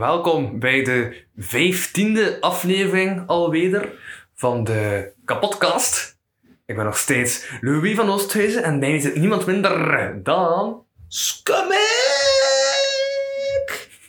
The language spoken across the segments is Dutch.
Welkom bij de vijftiende aflevering alweer van de kapotkast. Ik ben nog steeds Louis van Oosthuizen en bij mij zit niemand minder dan... Scummik!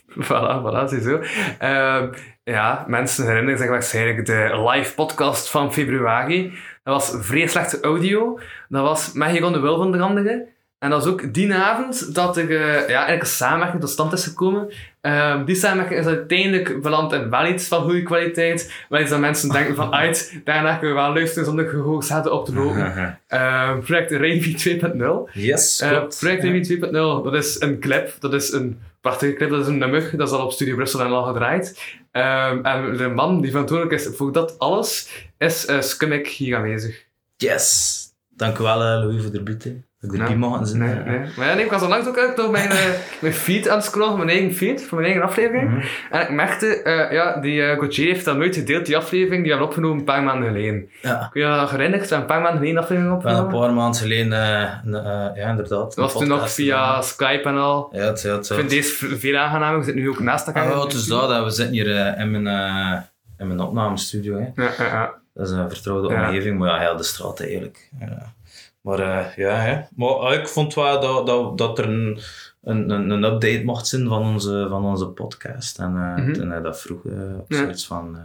Voilà, voilà, ziezo. Ehm ja, mensen herinneren zich waarschijnlijk de live podcast van februari. Dat was vrij slechte audio. Dat was Magic de Wil van de andere. En dat was ook die avond dat er eh, ja, eigenlijk een samenwerking tot stand is gekomen. Ehm, die samenwerking is uiteindelijk beland in wel iets van goede kwaliteit. Wel iets dat mensen denken van, uit, daarna kunnen we wel luisteren zonder gehoord zetten op te lopen. Ehm, project Rainby 2.0. Yes, Eh, klopt. project Rainby 2.0, dat is een clip. Dat is een prachtige clip. Dat is een nummer. Dat is al op Studio Brussel en al gedraaid. Ehm, en de man die verantwoordelijk is voor dat alles, is uh, hier aanwezig. Yes. Dank u wel, eh, Louis, voor de bieten. Dat ik Ja. erbij mogen zijn. Nee, nee. Maar ja, nee, ik was onlangs ook uit door mijn, eh, mijn feed aan het scrollen, mijn eigen feed, voor mijn eigen aflevering. Mhm. En ik merkte, eh, ja, die uh, Gauthier heeft dat nooit gedeeld, die aflevering, die hebben we opgenomen een paar maanden geleden. Ja. Kun je dat een paar maanden geleden aflevering Ik ben een opgenomen. paar maanden geleden, eh, eh, ja, inderdaad. Dat was toen nog via Skype en al. Ja, het, ja, het, Ik vind deze veel aangenamer, we zitten nu ook naast elkaar. Ah, ja, het is dat. We zitten hier eh, in, mijn, eh, in mijn opnamestudio. Hè. Ja, ja, ja. Dat is een vertrouwde Ja. omgeving, maar ja, heel de straat eigenlijk. Ja. Maar eh, ja, hè. maar eh, ik vond wel dat, dat, dat er een, een, een, een update mocht zijn van onze, van onze podcast. En eh, Mhm. toen hij dat vroeg, eh op Ja. zoiets van, eh,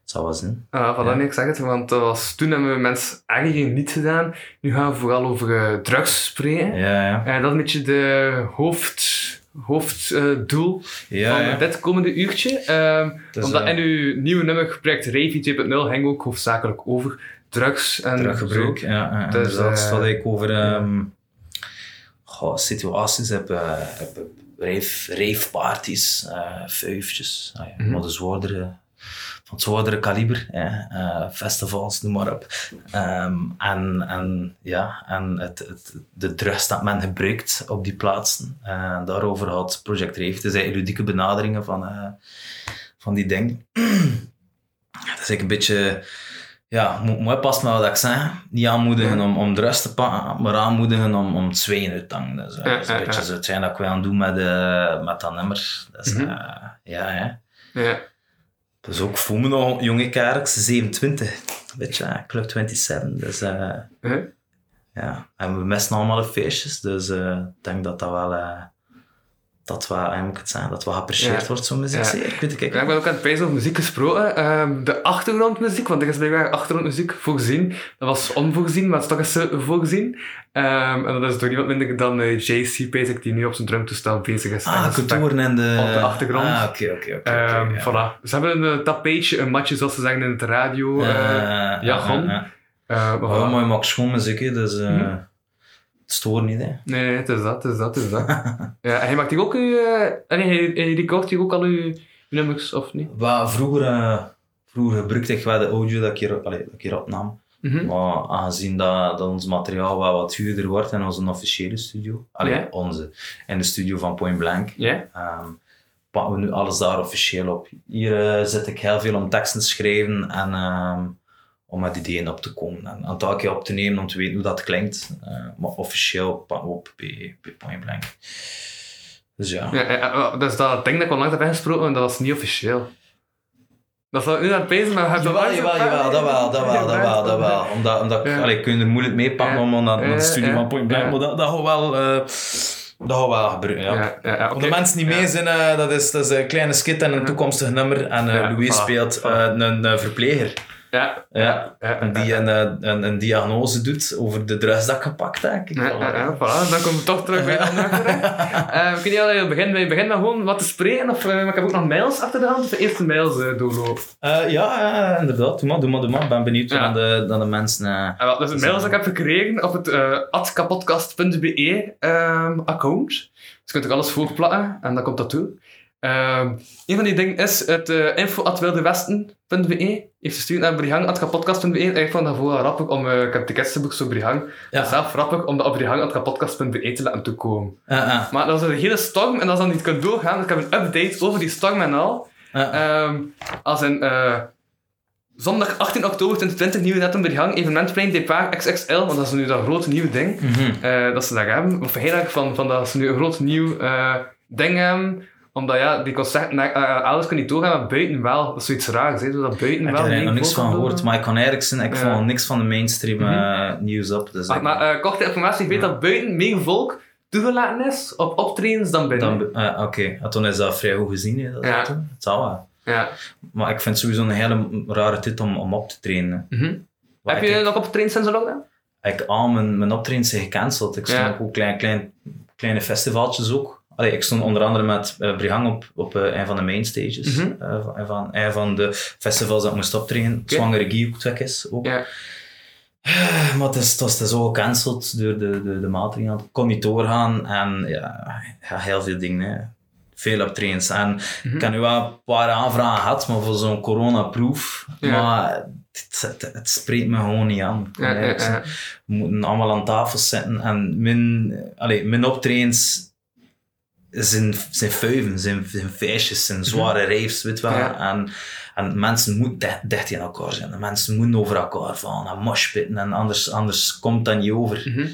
het zou wel zijn. Ah, voilà, Ja. nee, ik zeg het, want dat was, toen hebben we mensen eigenlijk niet gedaan. Nu gaan we vooral over eh, drugs spreken. Ja, ja. En dat is een beetje de hoofd, hoofddoel Ja, van ja. dit komende uurtje. Ehm, Dus, omdat in uw nieuwe nummer, project Ravy 2.0, ging ook hoofdzakelijk over drugs en Druggebruik, zo. ja. Dus, Dus, dat staat ik over ehm, goh, situaties heb, heb rave, raveparties, vuifjes, ja, van het zwaardere kaliber, ja, eh, festivals, noem maar op. Ehm, en, en, ja, en het, het, de drugs dat men gebruikt op die plaatsen, eh, daarover had Project. Het is eigenlijk ludieke benaderingen van, eh, van die dingen. Het is een beetje ja, moet, moet pas met wat ik zeg. Niet aanmoedigen om, om de rust te pakken, maar aanmoedigen om, om het uit te hangen. Dus, Ja, dat is een ja, beetje ja. zo hetgeen dat ik wil aan doen met, met dat nummer. Dus, Mhm. ja, hè. Ja. Dus ook voel me nog jonge kerks, 27. Weet je, Club 27. Dus eh, Huh? ja, en we missen allemaal de feestjes. Dus eh, ik denk dat dat wel, eh, dat moet ik het zeggen, dat wel geapprecieerd Ja. wordt, zo'n muziek. Ja. Ik weet het. Ja, ik ben ook aan het prijzen over muziek gesproken. Ehm, de achtergrondmuziek, want er is blijkbaar achtergrondmuziek voorzien. Dat was onvoorzien, maar het is toch eens eh, voorzien. Ehm, en dat is door niemand minder dan eh, JC Basic, die nu op zijn drumtoestel bezig is. Ah, cultuur en de... op de achtergrond. Ah, oké, oké, oké. Ehm, voilà. Ze hebben een uh, tapeetje, een matje, zoals ze zeggen in het radio. eh Eh, jargon. eh, eh. eh, maar Oh, dus eh, Mhm. Het stoort niet. Hè. Nee, het is dat, het is dat, het is dat. ja, en hij maakt hier ook eh, en hij, hij recordt hier ook al uw nummers, of niet? Wel, vroeger, eh, vroeger gebruikte ik wel de audio dat ik hier, allee, dat ik hier opnam. Mhm. Maar aangezien dat, dat ons materiaal wel wat duurder wordt in onze officiële studio, allee, Ja. onze, in de studio van Point Blank, Ja? ehm, pakken we nu alles daar officieel op. Hier eh, zit ik heel veel om teksten te schrijven en ehm, om met ideeën op te komen. En een taakje op te nemen om te weten hoe dat klinkt. Eh, maar officieel op bij, bij Point Blank. Dus ja. Ja, ja, dat is dat ding dat ik onlangs heb ingesproken, en dat was niet officieel. Dat is nu aan het pezen, maar hebben Jawel, jawel, dat wel, dat wel, dat wel, dat wel. Omdat, omdat Ja. allee, kun je er moeilijk mee pakken om naar, naar de studio ja. van Point Blank, maar dat, dat gaat wel, eh, dat gaat wel gebeuren, ja. Ja, ja, ja, Om oké. de mensen Ja. mee zijn, eh, dat, is, dat is een kleine skit en een toekomstig nummer. En Ja, Louis speelt een, een verpleger. Ja, Ja. En die een, eh, een, een diagnose doet over de drugs dat ik gepakt heb. Ja, voilà. ja, ja, voilà, dan komen we toch terug bij de onderwerp terecht. Eh, kun je al beginnen, beginnen maar gewoon wat te spreken? Of, eh, ik heb ook nog mails achter de hand, of eerst de mails eh, doorlopen? Eh, ja, ja, inderdaad. Doe maar, doe maar, doe maar. Ik ben benieuwd naar de, naar de mensen... Uh, wel, dus de mails die ik heb gekregen op het uh, atkapodcast.be ehm, account. Dus je kunt er alles voorplakken en dan komt dat toe. Ehm een van die dingen is het uh, info.wildewesten.be heeft gestuurd naar brihang.podcast.be. Ik vond dat vooral grappig om... eh, ik heb tickets geboekt voor Brihang. Ja. Is zelf grappig om dat op brihang.podcast.be te laten toekomen. Maar dat is een hele storm en als dat niet kan doorgaan, dus ik heb een update over die storm en al. Ehm, als een eh, zondag 18 oktober 2020 nieuwe datum Brihang, evenementplein Depart XXL, want dat is nu dat grote nieuwe ding Mhm. eh, dat ze daar hebben. Of heel erg van, van dat ze nu een groot nieuw eh, ding hebben. Omdat ja, die concerten uh, ouders kunnen niet doorgaan, maar buiten wel. Dat is zoiets raars, hè? Dat buiten Ik heb wel. er nog niks van kan gehoord, maar ik ik Ja. vond niks van de mainstream eh, nieuws op. Dus Maar, eh, korte informatie, ik weet dat buiten meer volk toegelaten is op optredens dan binnen. eh, Oké, En toen is dat vrij goed gezien. Hè, dat Ja. Het zal wel. Ja. Maar ik vind het sowieso een hele rare tijd om, om op te trainen. Mhm. Heb je nog op trains sinds zo lang? ik, al mijn, mijn optredens zijn gecanceld. Ik stond Ja. ook klein, klein, kleine festivaltjes ook. Allee, ik stond onder andere met Brihang op, op eh, een van de main stages. Mhm. eh, van, een van, een van de festivals dat ik moest optreden. Zwangere Guy keer ook. Eh, Maar het is, het is, is ook gecanceld door de, de, de maatregelen. Ik kon niet doorgaan en ja, heel veel dingen. Hè. Veel optredens. En Mhm. ik heb nu wel een paar aanvragen gehad, maar voor zo'n coronaproef. Ja. Maar het, het, het spreekt me gewoon niet aan. Ik Ja, ja, eigenlijk ja. we moeten allemaal aan tafel zitten en mijn, allee, mijn optredens zijn, zijn fuiven, zijn, zijn feestjes, zijn zware raves, weet je wel. Mhm. Ja. En, en mensen moeten dicht, in elkaar zijn. En mensen moeten over elkaar vallen en moshpitten en anders, anders komt dat niet over. Mhm.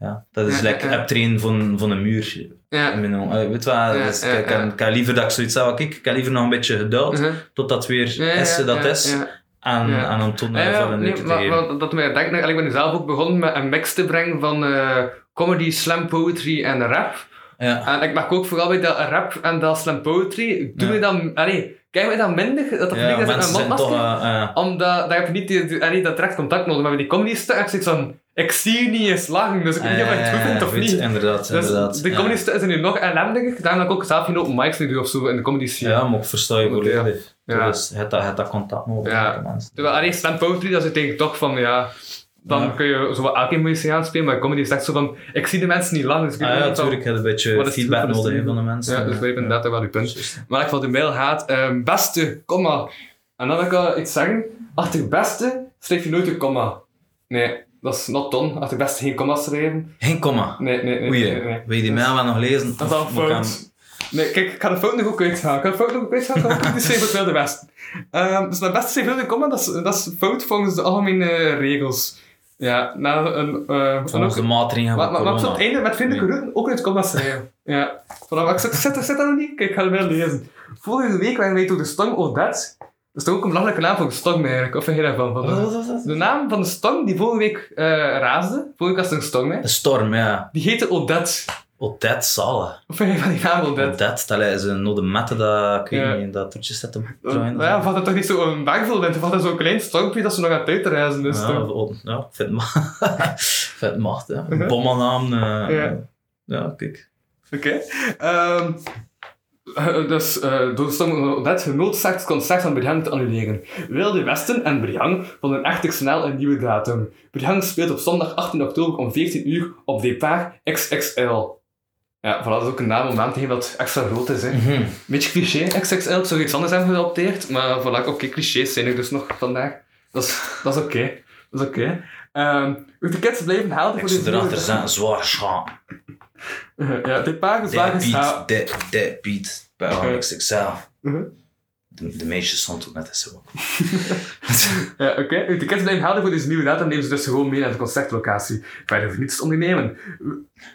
Ja, dat is Ja, lekker optreden van, van een muur. Ja. Mijn. Allee, weet wel, dus ik, ik, ik heb liever dat ik zoiets zeg, kijk, ik heb liever nog een beetje geduld, Mhm. totdat het weer Ja, ja, is dat is. En, Ja. en dan toen Ja, uh, ja, voor een nee, te maar, dat mij denkt, ik ben zelf ook begonnen met een mix te brengen van eh, comedy, slam poetry en rap. Ja. En ik merk ook vooral bij dat rap en dat slam poetry, doe Ja. je dan, allee, kijk je dat minder, dat Ja, publiek is met een mondmasker? eh, eh, Omdat, daar heb je niet, die, allee, dat direct contact nodig, maar bij die comedy stuk heb zoiets van, ik zie je niet eens lachen, dus ik weet niet of je het goed vindt of niet. Inderdaad, Dus inderdaad. de ja. comedy stukken zijn nu nog ellendiger, daarom dat ik ook zelf geen open mics nu doe of zo in de comedy scene. Ja, maar ik versta je ja. volledig. Ja. Dus het dat, het dat contact nodig Ja. met mensen. Terwijl, allee, slam poetry, dat is uiteindelijk toch van, ja, dan Ja. kun je zo wat elke muziek aanspelen, maar comedy is echt zo van, ik zie de mensen niet lachen, dus ik Ah, ja, natuurlijk. Een beetje feedback voor nodig van de mensen. Ja, dus ik begrijp inderdaad wel uw punt. Maar ik van de mail gaat, ehm, beste, komma. En dan wil ik al iets zeggen. Achter beste schrijf je nooit een komma. Nee, dat is not done. Achter beste geen komma schrijven. Geen komma. Nee, nee, nee. Oei, nee, nee. wil je die mail wel nog lezen? Dat is al fout. Nee, kijk, ik ga de fout nog ook uitgaan. Ik ga de fout nog ook uitgaan. Ik ga niet schrijven het wilde westen. Ehm, dus mijn beste schrijf wilde komma, dat is, dat is fout volgens de algemene regels. Ja, na een... eh en Volgens de maatregelen maar, van maar, maar het einde met vriendelijke routen ook uit komma schrijven. Ja. Maar ik zit, zit, zit dat nog niet? Kijk, ik ga het wel lezen. Vorige week waren wij door de storm Odette. Dat is toch ook een belangrijke naam voor de storm eigenlijk? Of vind je daarvan? Van de, de naam van de storm die vorige week eh raasde, vorige week was er een storm, hè? De storm, ja. die heette Odette. Odette Salle. Of vind je van die naam Odette? Odette, dat is een node mette dat, ik weet Ja. niet, dat toetje zet op Uh, maar ja, valt het toch niet zo een bagvol bent? Valt het zo'n klein stormpje dat ze nog aan het uitreizen is? Ja, toch? oh, ja, vet macht. vet macht, ja. Bommennaam. eh Ja. ja, kijk. Oké. Ehm, eh, dus eh, door Odette genoodzaakt het concert van Briang te annuleren. Wilde Westen en Briang vonden echter snel een nieuwe datum. Briang speelt op zondag 18 oktober om 14 uur op Depart XXL. Ja, voilà, dat is ook een naam om aan te geven dat het extra groot is. Hè. Mhm. Beetje cliché, XXL. Ik zou iets anders hebben geadopteerd, maar voilà, oké, clichés zijn er dus nog vandaag. Dat is, dat is oké. Dat is oké. Ehm, uw tickets blijven Ik voor deze erachter zijn, zwaar schaam. Ja, dit paar is zwaar geschaald. beat, dead, dead beat. Bij Oké. Onyx XL. De, de meisjes stond ook net zo. Ja, oké. Uw tickets blijven helder voor deze nieuwe datum. Neem ze dus gewoon mee naar de concertlocatie. Verder hoeft niets te ondernemen.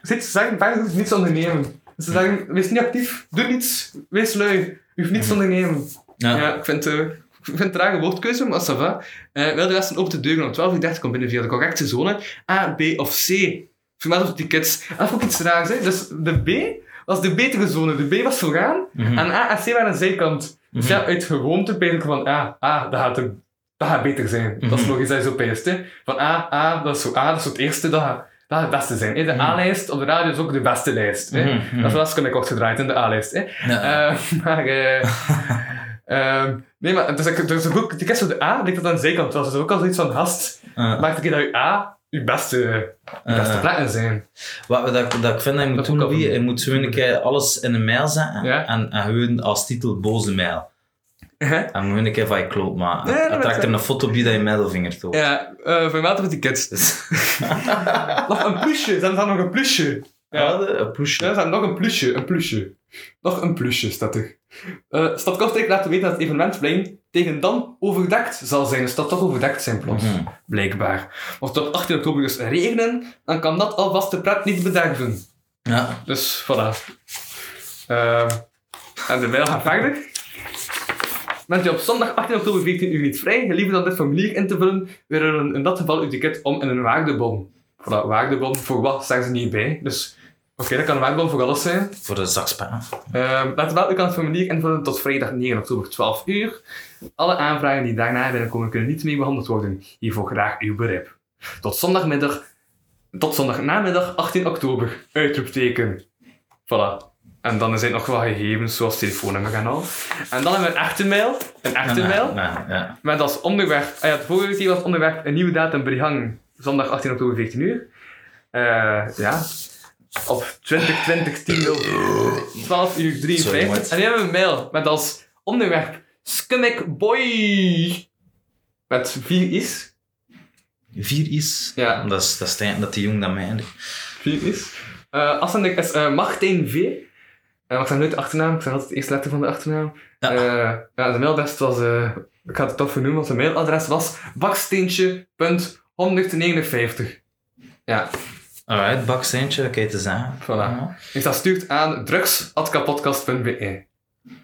Zit ze zeggen, verder hoeft niets te ondernemen. Ze zeggen, wees niet actief, doe niets, wees lui. U hoeft niets te ondernemen. Ja. Ja, ik vind, eh, ik vind het een trage woordkeuze, maar ça va. Eh wil de Westen open de deuren om 12.30 komt binnen via de correcte zone. A, B of C. Vermeld op de tickets. Dat is ook iets raars, hè. Dus de B was de betere zone. De B was vooraan. Mhm. En A en C waren aan de zijkant. Dus ja, uit gewoonte ben ik van, ja, A, dat gaat, er, dat gaat beter zijn. Dat is Mhm. logisch dat je zo hè. Van A, A, dat is zo A, dat is zo het eerste, dat gaat, dat gaat het beste zijn. hè. De A-lijst op de radio is ook de beste lijst. Hè. Mhm, mhm. Dat is wel eens kort gedraaid in de A-lijst. Hè. Ja. Eh, maar, ehm, nee, maar dus, ik- dus ook, de kerst op de A, ligt dat aan de zijkant was. Dus ook al zoiets van, gast, Eh, maak ik dat je A uw beste, uw beste Eh. plekken zijn. Wat, dat, dat ik vind dat je moet Dat doen, je moet zo een keer alles in een mail zetten Ja. en, en gewoon als titel boze mail. Hè? En gewoon een keer van je kloot maken. Nee, en trekt er is- een foto bij dat je middelvinger toont. Ja, uh, voor mij met die kids. Dus, nog een plusje, ze hebben nog een plusje. Ja, een. Ja, er staat nog een plusje, een plusje. Nog een plusje staat er. Eh Stad Kortrijk laat weten dat het evenementplein tegen dan overdekt zal zijn. Dus dat toch overdekt zijn plots, Mhm. blijkbaar. Mocht het op 18 oktober dus regenen, dan kan dat alvast de pret niet bederven. Ja. Dus voilà. Ehm, en de mail gaat verder. Bent u op zondag 18 oktober 14 uur niet vrij, liever dan dit formulier in te vullen, weer er in dat geval uw ticket om in een waardebon. Voilà, waardebon, voor wat zeggen ze niet bij. Dus, oké, dat kan een waardebon voor alles zijn. Voor de zakspijn. Ehm let wel, u kan het formulier invullen tot vrijdag 9 oktober 12 uur. Alle aanvragen die daarna binnenkomen kunnen niet mee behandeld worden. Hiervoor graag uw begrip. Tot zondagmiddag, tot zondagnamiddag 18 oktober. Uitroepteken. Voilà. En dan zijn er nog wat gegevens, zoals telefoonnummer en al. En dan hebben we een echte mail. Een echte Ja, mail. Ja, ja. Met als onderwerp, ah ja, het vorige keer was onderwerp een nieuwe datum Brihang, zondag 18 oktober 14 uur. Eh, ja, op 2020 10 12 uur Sorry, 53. maat. en nu hebben we een mail met als onderwerp Skummick Boy. Met vier is. Vier is. Ja. Dat is, dat is dat die jong dan mij eindigt. Vier is. Eh afzender is eh Martijn V. Uh, ik zeg nooit de achternaam, ik zeg altijd de eerste letter van de achternaam. Ja. Ja, de mailadres was, eh, ik ga het toch vernoemen, want zijn mailadres was baksteentje.159. Ja, Alright, baksteentje, je te zeggen. Voilà. Ja. dus dat stuurt aan drugs.kapodcast.be.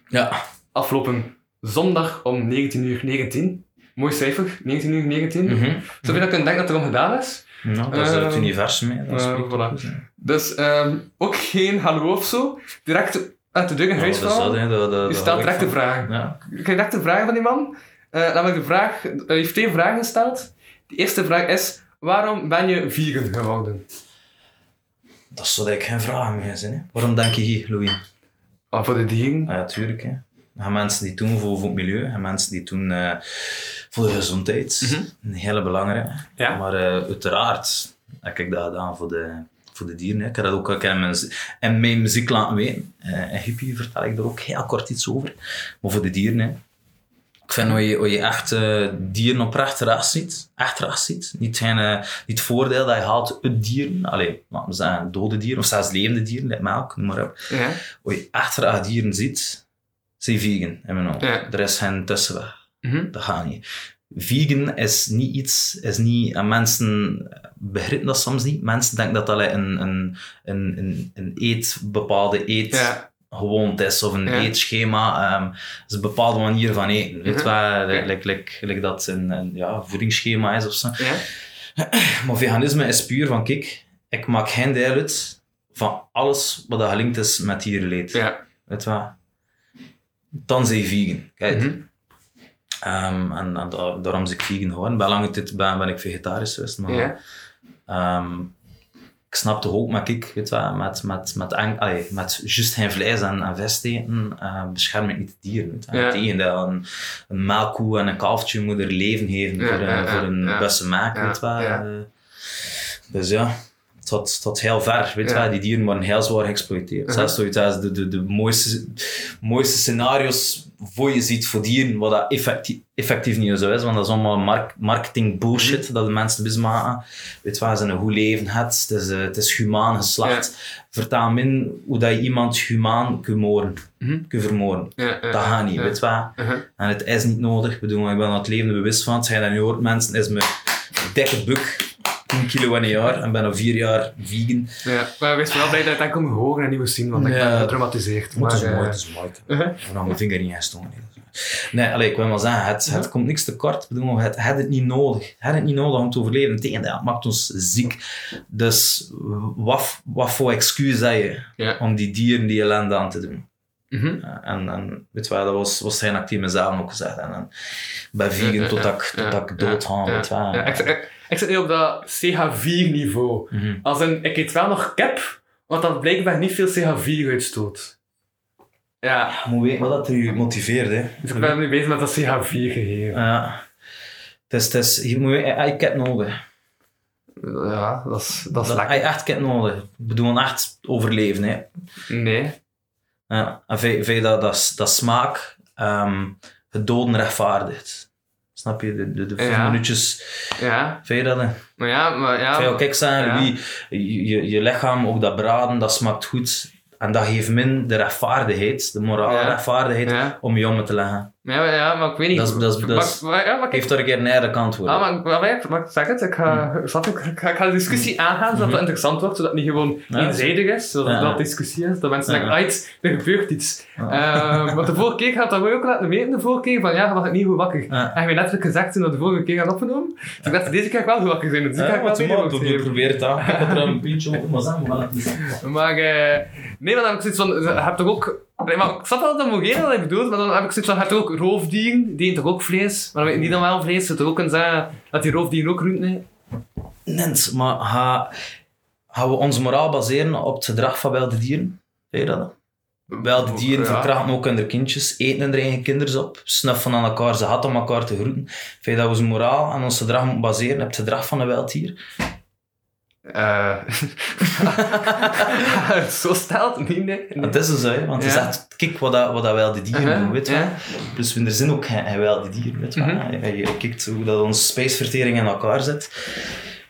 Ja. Afgelopen zondag om 19 uur 19. Mooi cijfer, 19 uur 19. Mhm. Zou je dat kunnen denken dat erom gedaan is? Ja, dat is het Ehm, universum, hè. Dat spreekt voilà. Dus ehm, ook geen hallo of zo. Direct uit de deur in huis vallen. Je stelt ik direct de vragen. Ja. Ik krijg direct de vragen van die man. Eh namelijk de vraag, hij heeft twee vragen gesteld. De eerste vraag is, waarom ben je vegan geworden? Dat zou ik geen vraag meer zijn. Hè. Waarom denk je hier, Louis? Ah, voor de dieren. Ah, ja, tuurlijk. Hè. Er gaan mensen die doen voor, voor het milieu, gaan mensen die doen eh, voor de gezondheid. Een hele belangrijke. Ja. Maar eh, uiteraard heb ik dat gedaan voor de, voor de dieren. Hè. Ik heb dat ook in mijn, in mijn muziek laten weten. Eh, in Hippie vertel ik er ook heel kort iets over. Maar voor de dieren, hè. Ik vind dat je, dat je echt eh, dieren oprecht ras ziet. Echt ras ziet. Niet, geen, eh, niet het voordeel dat je haalt uit dieren. Allee, laten we zeggen dode dieren. Of zelfs levende dieren, like melk, noem maar op. Ja. Als je echt graag dieren ziet, zijn vegan in mijn ogen. Ja. Er is geen tussenweg. Mhm. Dat gaat niet. Vegan is niet iets, is niet, en mensen begrijpen dat soms niet. Mensen denken dat dat een, een, een, een, een eet, bepaalde eet Ja. Gewoonte is of een Ja. eetschema. ehm, dat is een bepaalde manier van eten. Weet like, like, like dat een, een ja, voedingsschema is of zo. Ja. Maar veganisme is puur van, kijk, ik maak geen deel uit van alles wat dat gelinkt is met dierenleed. Ja. Weet wat? Dan zijn je vegan. Kijk. Mhm. Ehm, en en da- daarom is ik vegan geworden. Bij lange tijd ben, ben ik vegetarisch geweest. Maar, Ja. Ik snap toch ook, maar ik, weet wat, met, met, met, eng- allee, met juist geen vlees en, en vis eten, eh, bescherm ik niet de dieren. Ja. Integendeel, een, een melkkoe en een kalftje moet er leven geven Ja, voor, ja, een- ja, voor een ja. beste maak. Ja, Weet ja. Eh, dus ja, het het gaat heel ver. Weet Ja. Die dieren worden heel zwaar geëxploiteerd. Uh-huh. Zelfs zoiets als de, de, de mooiste, mooiste scenario's voor je ziet voor dieren, wat dat effectief, effectief niet zo is. Want dat is allemaal mark- marketing bullshit Mhm. dat de mensen mismaken. Weet wel, ze een goed leven hebt, het is, eh, het is humaan geslacht. Vertaal min hoe dat je iemand humaan kunt moorden, Mhm. kunt vermoorden. Ja. ja, Dat gaat niet, ja. weet wel. Uh-huh. En het is niet nodig. Ik bedoel, ik ben het leven bewust van. Je dat nu hoort, mensen, is mijn dikke buk 10 kilo in een jaar en ben al vier jaar vegan. Ja, maar wees vooral blij dat het enkel hoger en niet moet zien, want ik ben getraumatiseerd. Maar het is mooi, eh, het is mooi. Ik nog mijn vinger niet gestoken. Nee, allee, ik wil maar zeggen, het, het komt niks te kort. Ik bedoel, het, het het niet nodig. Het het niet nodig om te overleven. Tegendeel, het maakt ons ziek. Dus wat, wat voor excuus heb je Ja. om die dieren die ellende aan te doen? Mhm. Ja, En, en weet je wel, dat was, was geen actief mezelf ook gezegd. En, en bij vegan totdat ik, totdat ik ja, dood ga, weet je wel. Ik, zit nu op dat CH4-niveau. Mhm. Als in, ik eet wel nog kip, want dat blijkbaar niet veel CH4 uitstoot. Ja, Je moet weten wat dat je motiveert, hè. dus ik ben nu bezig met dat CH4 gegeven. Ja. Het is, het is, je moet weten, ik heb nodig. Ja, dat is, dat is Dat lekker. echt kind nodig. Ik bedoel, echt overleven. Hè. Nee. Ja. En vind, vind je dat, dat, dat smaak ehm, het doden rechtvaardigt? Snap je? De, de, de vijf Ja. minuutjes. Ja, Vind je dat? Hè? maar ja, maar ja. Ook, kijk, ja. Louis, je, je, je lichaam, ook dat braden, dat smaakt goed. En dat geeft min de rechtvaardigheid, de morale Ja. rechtvaardigheid, om je om te leggen. Ja, maar, ja, maar ik weet niet. Dat is- dat is- dat is- Maar- maar- ja, maar kijk, Geef er een keer een eigen kant voor. Ah, maar, maar, maar, maar zeg het, ik ga, je, ik ga, ik ga de discussie aangaan zodat het interessant wordt, zodat het niet gewoon. Ja, eenzijdig is, zodat Ja. dat discussie is, dat mensen Ja. denken, iets, er gebeurt iets. Ja. Want de vorige keer gaat dat ook laten weten, de vorige keer, van ja, was ik niet goed wakker. Ja. En je net gezegd toen dat de vorige keer had opgenomen, dus ik dacht, deze keer ga ik wel goed wakker zijn, dus ga ik wel wat. Probeer het aan. Ik had er een pintje op, maar zeg maar. Maar eh, nee, maar dan heb ik zoiets van, je hebt toch ook... Nee, maar ik snap wel dat Mogera dat ik bedoel, maar dan heb ik zoiets van, ook roofdieren, die eten toch ook vlees? Maar dan weet ik niet dan wel vlees, zou toch ook kunnen zeggen dat die roofdieren ook groenten? Nens, maar ga, gaan we onze moraal baseren op het gedrag van wilde dieren? Weet je dat? Wilde dieren Ja. verkrachten ook hun kindjes, eten hun eigen kinders op, snuffen aan elkaar, ze had om elkaar te groeten. Vind je dat we onze moraal en ons gedrag moeten baseren op het gedrag van een wild dier? Eh zo stelt het niet, nee. nee. Dat is dus, hè, want je Ja. zegt, kijk wat, dat, wat dat wilde dieren Uh-huh, doen, weet je wel. Dus we zijn ook geen, geen wilde dieren, weet je wel. Mhm. Je, kijkt hoe dat onze spijsvertering in elkaar zit.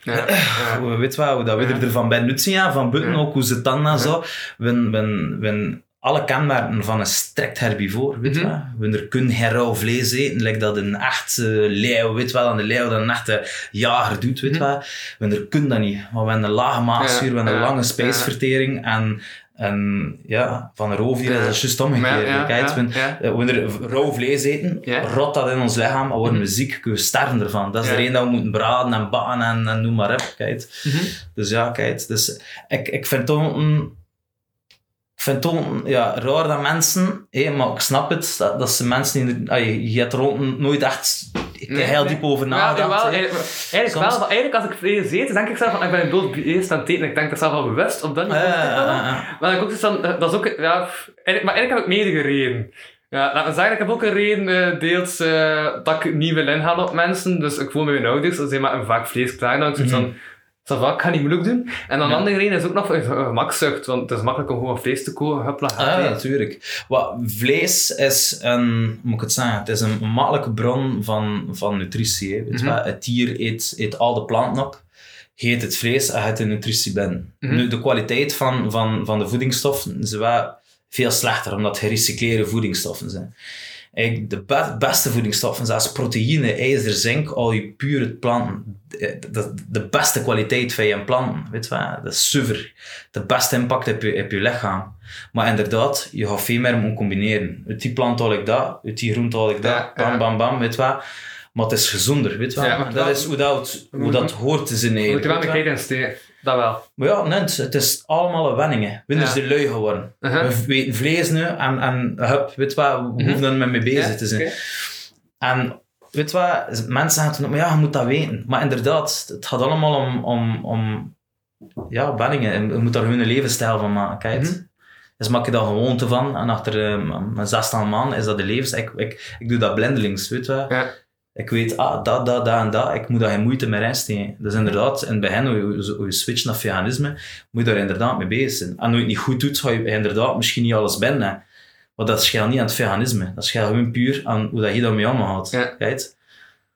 Ja, ja. We weet wel hoe dat we Ja. er van binnen uitzien, ja, van buiten ook, hoe ze het dan zo. We, we, we, alle kenmerken van een strikt herbivoor, weet je. We kunnen geen rauw vlees eten, like dat een echte leeuw, weet wel, en de leeuw dat een echte jager doet, weet wel. We er kunnen dat niet, want we hebben een lage maagzuur, we hebben een lange spijsvertering en, en ja, van een roofdier is dat juist omgekeerd. ja, ja, we- ja. eh, Wanneer we rauw vlees eten, rot dat in ons lichaam, dan worden we Mhm. ziek, we sterven ervan. Dat is de reden dat we moeten braden en bakken en, en noem maar op. Kijk. Mhm. Dus ja, kijk. Dus ik, ik vind toch een... Ik vind een- ja, raar dat mensen, hé, maar ik snap het, dat, dat ze mensen allee, je hebt er nooit echt Nee, heel diep over Ja, nagedacht. hè. eigenlijk, eigenlijk Soms- wel, maar eigenlijk als ik vlees eet, denk ik zelf van, ik ben dood eerst aan het. Ik denk dat zelf wel bewust op dat niveau. Maar ik ook zoiets van, eh, dat is ook, ja, eigenlijk, maar eigenlijk heb ik meerdere redenen. Ja, laat me zeggen, ik heb ook een reden, eh, deels eh, dat ik niet wil inhalen op mensen. Dus ik voel met mijn ouders, als zij maar een vaak vlees klaar, dan van, ça va, ik ga niet moeilijk doen. En een andere reden is ook nog gemakzucht, want het is makkelijk om gewoon vlees te kopen, huppla, Ah, ja, eten. natuurlijk. Wat, vlees is een, hoe moet ik het zeggen, het is een makkelijke bron van, van nutritie. Hè. Weet Mhm. Het dier eet, eet al de planten op, je eet het vlees en je hebt de nutritie binnen. Mhm. Nu, de kwaliteit van, van, van de voedingsstoffen is wel veel slechter, omdat het gerecycleerde voedingsstoffen zijn. Eigenlijk de be- beste voedingsstoffen, zoals proteïne, ijzer, zink, al je pure planten. De, de, beste kwaliteit van je planten, weet je wel. Dat is zuiver. De beste impact op je, op je lichaam. Maar inderdaad, je gaat veel meer moeten combineren. Uit die plant haal ik dat, uit die groente haal ik dat, Ja, bam, ja. bam, bam, weet je wel. Maar het is gezonder, weet je wel. Ja, dat wel- is hoe dat, hoe dat hoort te zijn Je moet eigenlijk. er wel je Dat wel. Maar ja, net, het is allemaal een Ja. is de lui geworden? Uh-huh. We weten vlees nu en, en hup, weet wat, we hoeven er niet mee bezig Ja, te zijn. En weet wat, mensen zeggen toen maar ja, je moet dat weten. Maar inderdaad, het gaat allemaal om, om, om ja, wenningen. En Je moet daar hun levensstijl van maken. Kijk. Mhm. Dus maak je daar gewoonte van. En achter eh, mijn 16 man is dat de levens. Ik, ik, ik doe dat blindelings, weet je. Ja. Ik weet, ah, dat, dat, dat en dat. Ik moet daar geen moeite meer insteken. Dus inderdaad, in het begin, hoe je, hoe je switcht naar veganisme, moet je daar inderdaad mee bezig zijn. En hoe je het niet goed doet, ga je inderdaad misschien niet alles binnen. Maar dat scheelt niet aan het veganisme. Dat scheelt gewoon puur aan hoe dat je daarmee omgaat. Ja.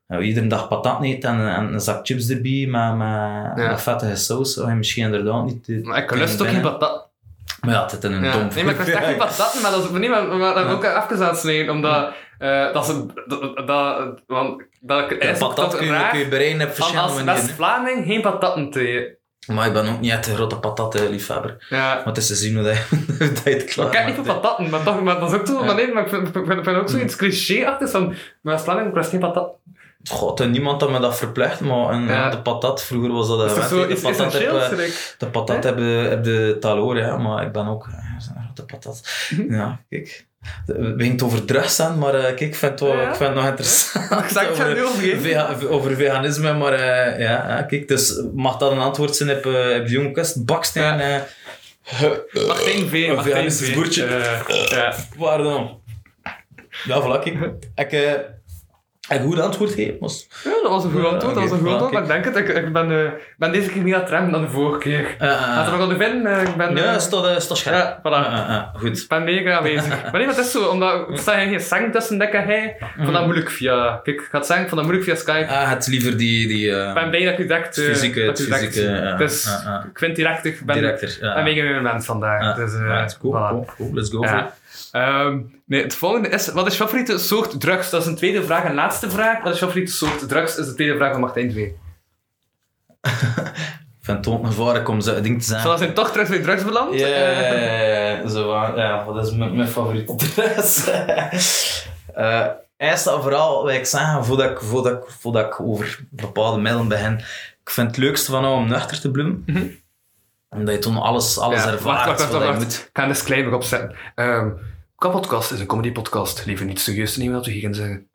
Nou, iedere dag patat eet en, en een zak chips erbij met, met, Ja. met vettige saus, ga je misschien inderdaad niet... Maar ik lust ook geen patat. Maar ja, het is een Ja. dom Nee, maar ik lust echt geen patatten, maar dat is niet, maar, maar dat heb ik ook even snijden, omdat eh, dat ze, dat, dat, want dat Ja, is patat kun je, kun je bereiden op verschillende als manieren. West-Vlaming geen patatten te. Maar ik ben ook niet echt een grote patatliefhebber. Ja. Maar het is te zien hoe dat je, hoe dat je het klaar Maar ik kijk niet voor patatten, maar, toch, maar dat is ook zo. Ja. Maar nee, maar ik vind, vind, vind ook zoiets cliché-achtigs van West-Vlaming, ik lust geen patat. God, niemand dat me dat verplicht, maar een, Ja. de patat, vroeger was dat een Is dat zo de patat, heb, de patat hebben heb de taloor, ja, maar ik ben ook eh, zo'n grote patat. ja, kijk. We over drugs aan, maar eh, kijk, ik vind het, wel, Ja. ik vind het nog interessant. Ik het over, over je. vega- over veganisme, maar eh, ja, ja, kijk, dus mag dat een antwoord zijn op, eh, op de jonge kust? Baksteen, Ja. eh, Martijn V. Een veganistisch boertje. Eh, ja. Pardon. Ja, voilà, kijk. Ik, eh, Heb je goed antwoord gegeven? Was... Ja, dat was een goed antwoord. Dat was een goed antwoord. Maar ik denk het. Ik, ik ben, ik ben deze keer niet aan het remmen dan de vorige keer. Uh, Laten we nog aan de vinden. eh, Ik ben, ja, eh, dat, uh, is dat scherp? ja, voilà. Uh, uh, goed. Ik ben mega aanwezig. maar nee, het is zo, omdat er staat geen zang tussen Dick en hij. Ik vond dat moeilijk via... Kijk, ik ga het ik vond dat moeilijk via Skype. Ah, het liever die... die uh, Ik ben blij dat je direct... eh, fysieke, dat direct- fysieke Dus ik vind direct, ik ben, directer. Ben mega een mens vandaag. Dus, cool, voilà. cool, cool, let's go Ehm, nee, het volgende is, wat is je favoriete soort drugs? Dat is een tweede vraag en laatste vraag. Wat is je favoriete soort drugs? Is de tweede vraag van Martijn 2. Ik vind het ook naar voren om zo'n ding te zijn. Zoals zijn toch terug bij drugs beland? Ja, ja, zo van, ja, wat is mijn, mijn favoriet op de les? Eh, Eerst en vooral wil ik zeggen, voordat ik, voordat, ik, voordat ik over bepaalde middelen begin, ik vind het leukste van om nuchter te bloemen. Omdat je toen alles, alles Ja, ervaart wacht, wacht, wacht, wacht. moet. Ik ga een disclaimer opzetten. Ehm Kapodcast is een comedy-podcast. Liever niet serieus te nemen wat we hier gaan zeggen.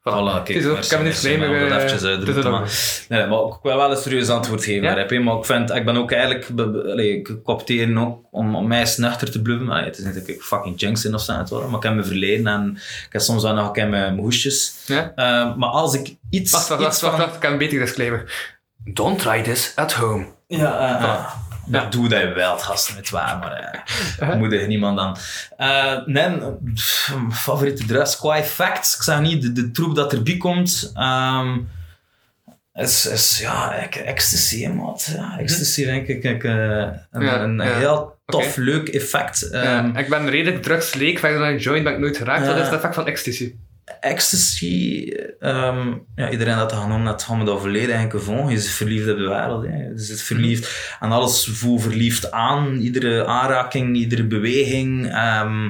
Voilà, Het kijk, is ook- merci, ik heb een merci, disclaimer, maar dat eh, eventjes er maar- Nee, maar ik wil wel een serieus antwoord geven Ja? daarop, maar ik vind, ik ben ook eigenlijk, be- be- allee, ik ik opteer ook om, om mij eens nuchter te. Allee, het is niet dat ik fucking jinx in of zo, maar ik heb mijn verleden en ik heb soms wel nog ik heb mijn, hoesjes. Ja? Eh, maar als ik iets, Wacht, wacht, iets wacht, wacht, van... wacht. Ik heb een betere disclaimer. Don't try this at home. Ja, eh, Ja. Doe dat je wel, gasten, het waar, maar uh, moedig niemand dan. Eh, nee, pff, favoriete drugs qua effect. Ik zeg niet de, de troep dat erbij komt. ehm, is, is ja, ik- ecstasy, maat. Ja, ecstasy vind ik, ik eh, een, Ja, een ja. heel tof, leuk effect. Ja, Ehm, ik ben redelijk drugsleek. Verder dan een joint ben ik nooit geraakt. Ja. is het effect van ecstasy? Ecstasy, ehm, ja, iedereen dat dat genoemd gaan we dat verleden eigenlijk. Je zit verliefd op de wereld. Hè. Je zit verliefd aan alles, voel verliefd aan. Iedere aanraking, iedere beweging. Ehm,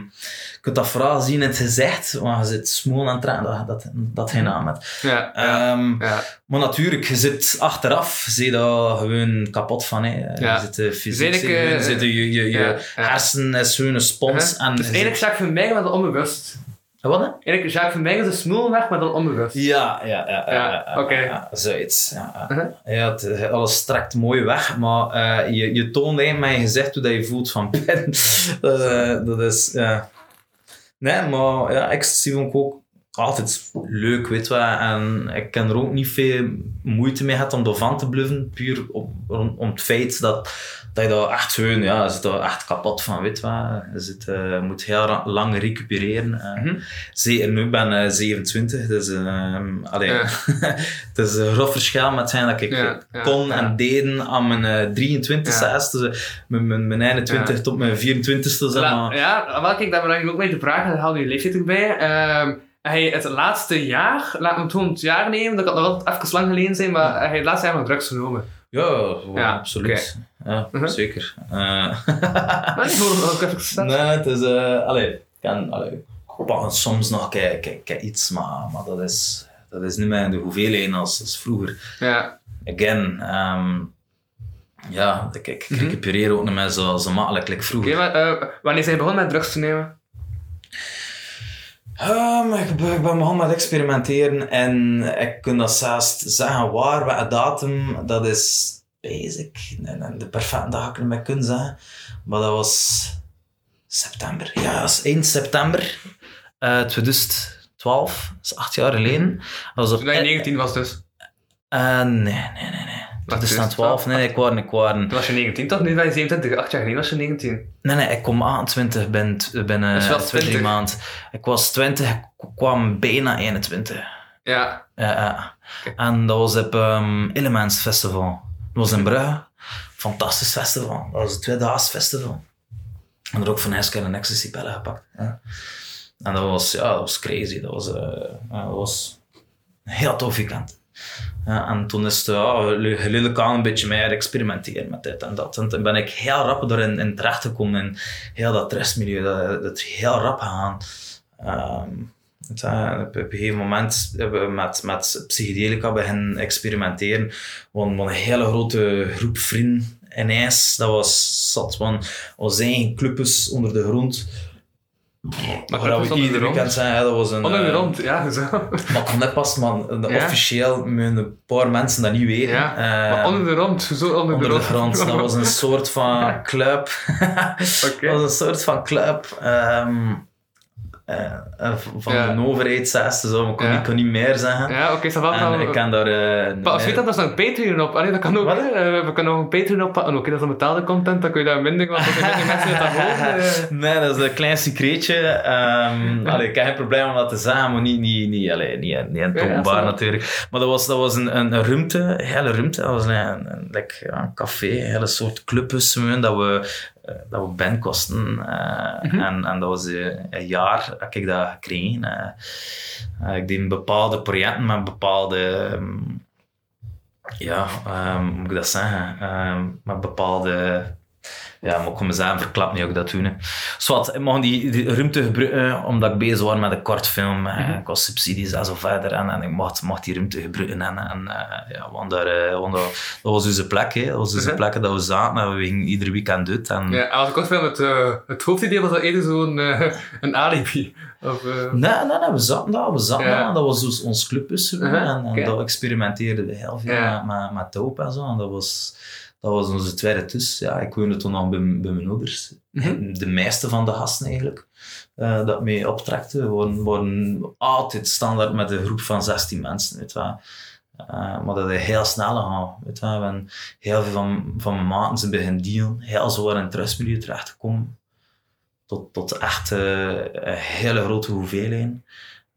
je kunt dat vooral zien in het gezicht, want je zit smoel aan het dat, dat, dat geen naam hebt. Ja, ja. Ehm, ja. maar natuurlijk, je zit achteraf, zie je daar gewoon kapot van. Hè. Je zit eh, fysiek, Zeg je, eh, zit je, je, je, je ja, ja. hersen is gewoon een spons. Huh? en dus je eigenlijk zit- van Meijgen, maar dan onbewust. Wat hè? Eigenlijk Jacques is een smoelweg, maar dan onbewust. Ja, ja, ja. ja, Ja, oké. ja, zoiets. Ja, ja. Uh-huh. ja het, alles strekt mooi weg, maar eh, je, je toont eigenlijk met je gezicht hoe dat je voelt van binnen. dat, eh, dat is, ja. Nee, maar ja, ecstasy vond ik ook altijd leuk, weet je wel. En ik ken er ook niet veel moeite mee gehad om ervan te bluffen, puur om, om, om het feit dat, dat je daar echt gewoon, ja, zit daar echt kapot van, weet je wel. Je zit, eh, moet heel lang recupereren. eh. Mhm. Zeker nu, ik ben eh, 27, dus ehm allee, Ja. het is een groot verschil met hetgeen dat ik Ja, ja, kon en deden aan mijn eh 23 Ja. e dus mijn, mijn, mijn 21 Ja. tot mijn 24ste, zeg La- maar. ja, wel kijk, daar ben ik ook mee te vragen. Haal je leeftijd erbij. Ehm hij het laatste jaar, laat me toen het jaar nemen, dat kan nog altijd even lang geleden zijn, maar hij heeft het laatste jaar nog drugs genomen. Ja, Ja, absoluut. Ja, Mhm. zeker. Eh, Maar ik hoorde het ook even nee, het is... allee, ik kan allee, ik soms nog kijk, kijk, kijk iets, maar, maar dat, is, dat is niet meer in de hoeveelheden als, als vroeger. Ja. Again, ehm, ja, ik, ik Mhm. recupereer ook niet meer zo, zo makkelijk like vroeger. maar eh, wanneer zijn je begonnen met drugs te nemen? Ehm, ik, ben, ik ben begonnen met experimenteren en ik kan dat zelfs zeggen waar, welke datum, dat is basic. Nee, de perfecte dag ik niet meer kunnen zeggen. Maar dat was september. Ja, dat 1 september eh 2012. Dat is acht jaar geleden. Dat was op, Toen je 19 was dus. Eh, nee, nee, nee, nee. Dat is dan het? 12. Nee, ik was, ik was, Toen was je 19 toch? Nu ben je 27. Acht jaar geleden was je 19. Nee, nee, ik kom 28 binnen, binnen Dus je was twee, drie 20. maanden. Ik was 20, ik kwam bijna 21. Ja. Ja, ja. En dat was op um, Elements Festival. Dat was in Brugge. Fantastisch festival. Dat was een tweedaags festival. En er ook van Hesker en Ecstasy pillen gepakt. Ja. En dat was, ja, dat was crazy. Dat was, eh, ja, dat was een heel tof weekend. Ja, en toen is het ja, geleidelijk aan een beetje meer experimenteren met dit en dat. En toen ben ik heel rap erin in terecht gekomen in heel dat restmilieu. Dat, dat is heel rap gegaan. Ehm, het, eh, op, een gegeven moment hebben we met, met psychedelica beginnen experimenteren. We een hele grote groep vrienden in ijs. Dat was zat van onze eigen clubjes onder de grond. Maar Waar we clubjes onder de ieder grond? weekend zijn, ja, dat was een... Onder de eh, rond, ja, zo. maar kon net pas, man. Ja? Officieel moeten een paar mensen dat niet weten. Ja, Eh, maar onder de rond, zo onder, onder de de grond. Dat was een soort van club. Oké. Dat was een soort van club. Eh, eh, van Ja. de overheid zes, dus ik kon, Ja. niet, kon niet meer zeggen. Ja, oké. En dan- ik kan daar... eh, Maar als je dat, is nog een Patreon op. Allee, dat kan ook. Wat? we kunnen nog een Patreon oppakken. Oké, dat is dan betaalde content, dan kun je daar minder, want er zijn minder mensen die dat horen. Nee, dat is een klein secreetje. Ehm allee, ik heb geen probleem om dat te zeggen, maar niet, niet, niet, allee, niet, niet zo. natuurlijk. Maar dat was, dat was een, een, een ruimte, een hele ruimte. Dat was een, een, een café, een hele soort clubhuis dat we, dat we ben kosten. eh, Mhm. en, en dat was eh, een jaar dat ik dat gekregen. eh. Eh, ik deed bepaalde projecten met bepaalde... ehm, ja, hoe moet ik dat zeggen? Ehm, met bepaalde... Ja, maar ik kon mezelf verklappen niet ik dat doen. Hè. Zwat, ik mag die, die ruimte gebruiken omdat ik bezig was met een kortfilm. eh, Mhm. Ik was subsidies en zo verder. En, en ik mocht, mocht die ruimte gebruiken. En, en eh, ja, want daar, eh, want dat, dat was onze plek. Hè. Dat was onze Mhm. plek dat we zaten. En we gingen ieder weekend uit. En, Ja, en als ik kort film, het, eh, het hoofdidee was dat eerder zo'n eh, een alibi. Of, eh, Nee, nee, nee, we zaten daar. We zaten Ja. daar. Dat was dus ons clubhuis. Mhm, En, en oké. dat experimenteerden we heel veel Ja. met, met, met en zo. En dat was, dat was onze tweede tus. Ja, ik woonde toen nog bij, bij mijn ouders. Mhm. De meeste van de gasten eigenlijk. eh, dat mee optrekten, waren, waren altijd standaard met een groep van 16 mensen. Weet wel. Eh, maar dat is heel snel gegaan. Weet wel. En heel veel van, van mijn maten zijn beginnen dealen. Heel zwaar in het rustmilieu terechtgekomen. Tot, tot echt eh, een hele grote hoeveelheid.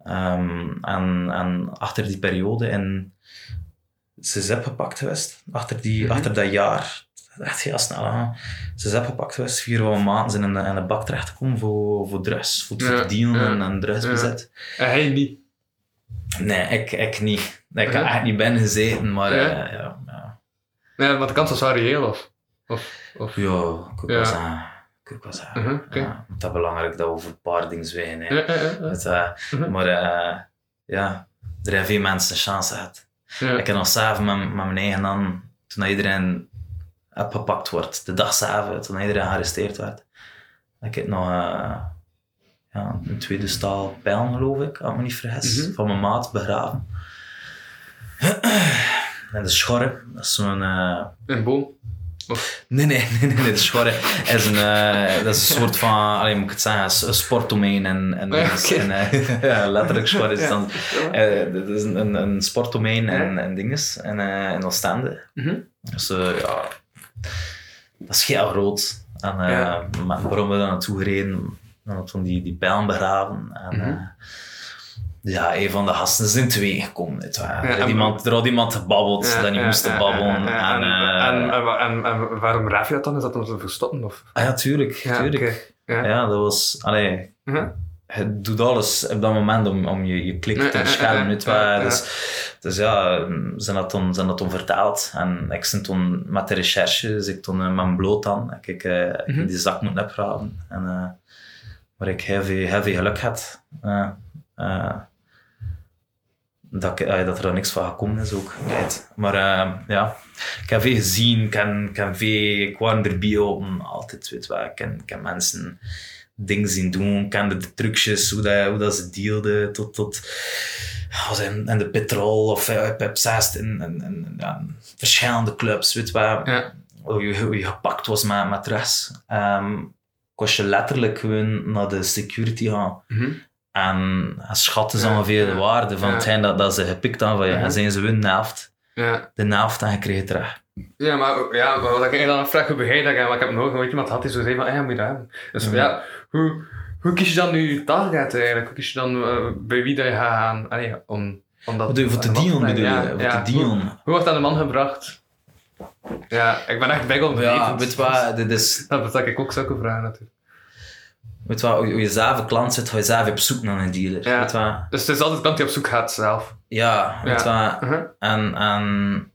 Ehm, en, en achter die periode in ze is gepakt geweest. Achter, die, Mhm. achter dat jaar. Echt heel snel aan. Ze is gepakt geweest. Vier van maanden zijn in de, in de bak terechtgekomen voor, voor drugs. Voor, voor Ja, ja, en, en drugsbezet. en hij niet. Nee, ik, ik niet. Ik heb echt niet binnen gezeten, maar Ja. eh, ja, ja. Nee, want de kans was wel reëel, of? Of, of Ja, ik Ja. wel zeggen. Ik zeggen. Mhm, oké. Ja, het is belangrijk dat we voor een paar dingen zwijgen. hè. Ja, ja, ja, ja. Het, eh, Mhm. Maar eh, ja, er hebben veel mensen een chance gehad. Ja. Ik heb nog s'avonds met, met mijn eigen hand, toen iedereen opgepakt wordt, de dag s'avonds, toen iedereen gearresteerd werd, ik heb nog eh, ja, een tweede staal pijl, geloof ik, als ik me niet vergis, Mhm. van mijn maat begraven. En de schorre, dat is zo'n... eh, Een boom. Nee, nee, nee, nee, nee, de schorre is een, eh, dat is een soort van, allee, moet ik het zeggen, een sportdomein en, en, Ja, oké. en eh, ja, letterlijk schorre is dan, eh, dat is een, een, sportdomein en, en dinges en, eh in Oostende. Mhm. Dus ja, dat is heel groot. En Ja. maar waarom we daar naartoe gereden, dan had toen die, die pijlen begraven. En, eh, ja, een van de gasten is in twee gekomen. er, en- had iemand, er had iemand gebabbeld Ja, dat niet ja, moest ja, babbelen. ja, En, ja, eh, en, en, en, en waarom raaf je dat dan? Is dat om te verstoppen? Of? ah ja, tuurlijk. Ja, tuurlijk. Ja. Ja, dat was... Allee, Mhm. het doet alles op dat moment om, om je, je klik Ja, te ja, beschermen. ja, ja, ja. Dus, dus ja, zijn dat toen, zijn dat toen vertaald. En ik ben toen met de recherche, dus ik toen eh, mijn bloot aan, ik, ik, eh, ik Mhm. die zak moeten opgraven. En, waar ik heel veel, heel veel geluk had. Eh, eh, dat, ik, eh, dat er dan niks van gekomen is ook. Right. Maar eh, ja, ik heb veel gezien, ik, heb, ik, heb veel, ik erbij altijd, weet wel. Ik ken mensen dingen zien doen, ik kende de trucjes, hoe, dat, hoe dat ze dealden, tot, tot was in, in de petrol of uh, Pep 6 in, in, in, ja, in verschillende clubs, weet wel. Ja. Hoe, je, hoe je gepakt was met, met drugs. Um, kost je letterlijk gewoon naar de security gaan. Mhm. En schatten ze Ja, ongeveer de waarde van ja. hetgeen dat, dat ze gepikt hebben van je. En zijn ze hun de Ja. de helft en je kreeg het terug. Ja, maar, ja, maar wat ik dan afvraag, hoe begrijp je dat? Want ik heb nog nooit iemand gehad die zo zei van, ah, ja, moet je dat hebben. Dus ja, hoe, hoe kies je dan nu target eigenlijk? Hoe kies je dan eh, bij wie dat je gaat gaan? Allee, om, om dat voor aan de brengen? bedoel je? Ja, Voor ja. te Hoe, wordt dat aan de man gebracht? Ja, ik ben echt big on Ja, weet je wat, dit is, Dat stel ik ook zulke vragen natuurlijk. Weet je wat, hoe je zelf een klant zit, ga je zelf op zoek naar een dealer. Ja. Weet? Dus het is altijd kant die op zoek gaat zelf. Ja, weet je wat, Uh-huh. En, en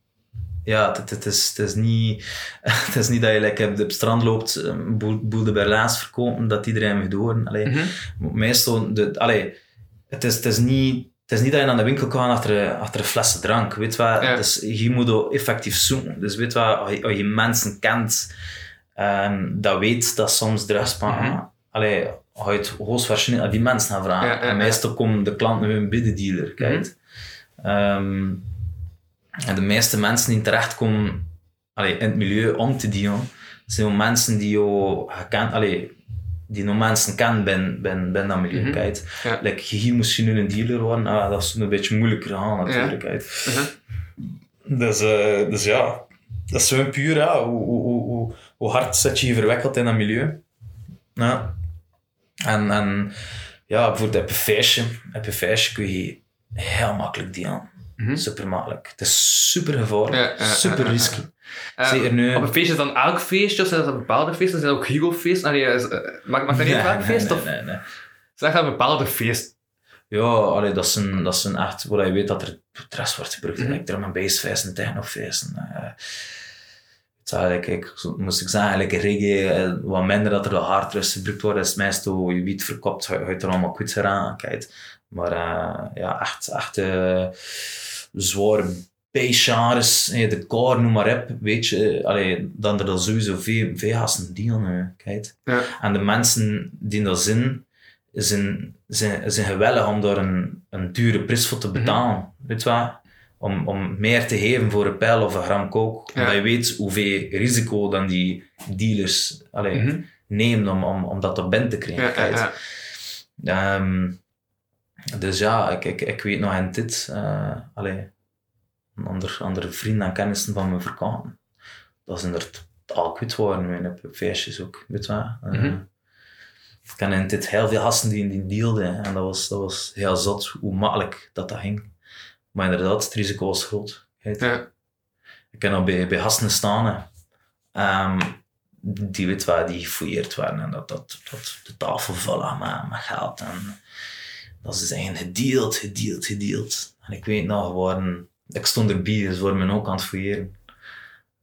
ja, het, het, is, het, is niet, het is niet dat je like, op het strand loopt, een boel, boel de Berlaans verkopen, dat iedereen mag door. Allee, Mhm. Meestal, de, allee, het, is, het, is niet, het is niet dat je naar de winkel kan achter, een- achter een flessen drank. Weet je wat? Ja. Dus je moet effectief zoeken. Dus weet wat, als je, als je mensen kent, en dat weet dat soms drugs. Allee, ga je het hoogstwaarschijnlijk aan die mensen gaan vragen. Ja, ja, en ja. meestal komen de klanten hun biddendealer. Kijk. Ehm, en de meeste mensen die terechtkomen allee, in het milieu om te dealen, zijn mensen die jou gekend, allee, die nog mensen kennen binnen, binnen, binnen dat milieu. Mhm. kijk. Ja. Like, hier moest je nu een dealer worden, ah, dat is een beetje moeilijker gaan natuurlijk. kijk. Mhm. Dus, eh, dus ja, dat is gewoon puur, ja, hoe, hoe, hoe, hoe, hoe hard zit je je verwikkeld in dat milieu. Ja. En, en ja, bijvoorbeeld op een feestje, op een feestje kun je heel makkelijk delen. Mhm. Super makkelijk. Het is super gevaarlijk, Ja, ja, super ja, risky. Eh, Zeker nu. Op een feestje is dan elk feestje, of zijn dat bepaalde feesten? Zijn dat ook is, eh, mag, mag dat niet Nee, elk nee, feest? nee, Of nee, nee. zeg dat een bepaalde feest? Ja, allee, dat, zijn, dat zijn echt waar je weet dat er stress wordt gebruikt. Mm -hmm. Drum en feesten, technofeesten. Uh, ik, moest ik zeggen, eigenlijk reggae, eh, wat minder dat er de hardrust gebruikt wordt, is meestal je wiet verkopt, je je er allemaal goed aan kijkt. Maar uh, ja, echt, echt uh, zware eh, de core, noem maar op, weet je, allee, dan er dan sowieso veel, veel gasten dealen, kijk. Ja. En de mensen die dat zijn, zijn, zijn, zijn gewillig om daar een, een dure prijs voor te betalen. Mm -hmm. Weet je wat? Om, om meer te geven voor een pijl of een gram kook. Ja. Omdat je weet hoeveel risico dan die dealers allee, Mhm. nemen om, om, om dat op binnen te krijgen. Ja, ja. Ehm, dus ja, ik, ik, ik weet nog in dit, uh, allee, andere, andere vrienden en kennissen van me verkopen. Dat zijn er al goed worden op feestjes ook, weet je wat? Uh, Mhm. Ik ken in dit heel veel gasten die, die dealden en dat was, dat was heel zot hoe makkelijk dat, dat ging. Maar inderdaad, het risico was groot. Ja. Ik ken al bij, bij gasten staan, um, die weet waar, die gefouilleerd waren en dat, dat, dat de tafel vol lag met, met geld. En dat ze zijn gedeeld, gedeeld, gedeeld. En ik weet nog, waren, ik stond erbij, dus voor me ook aan het fouilleren.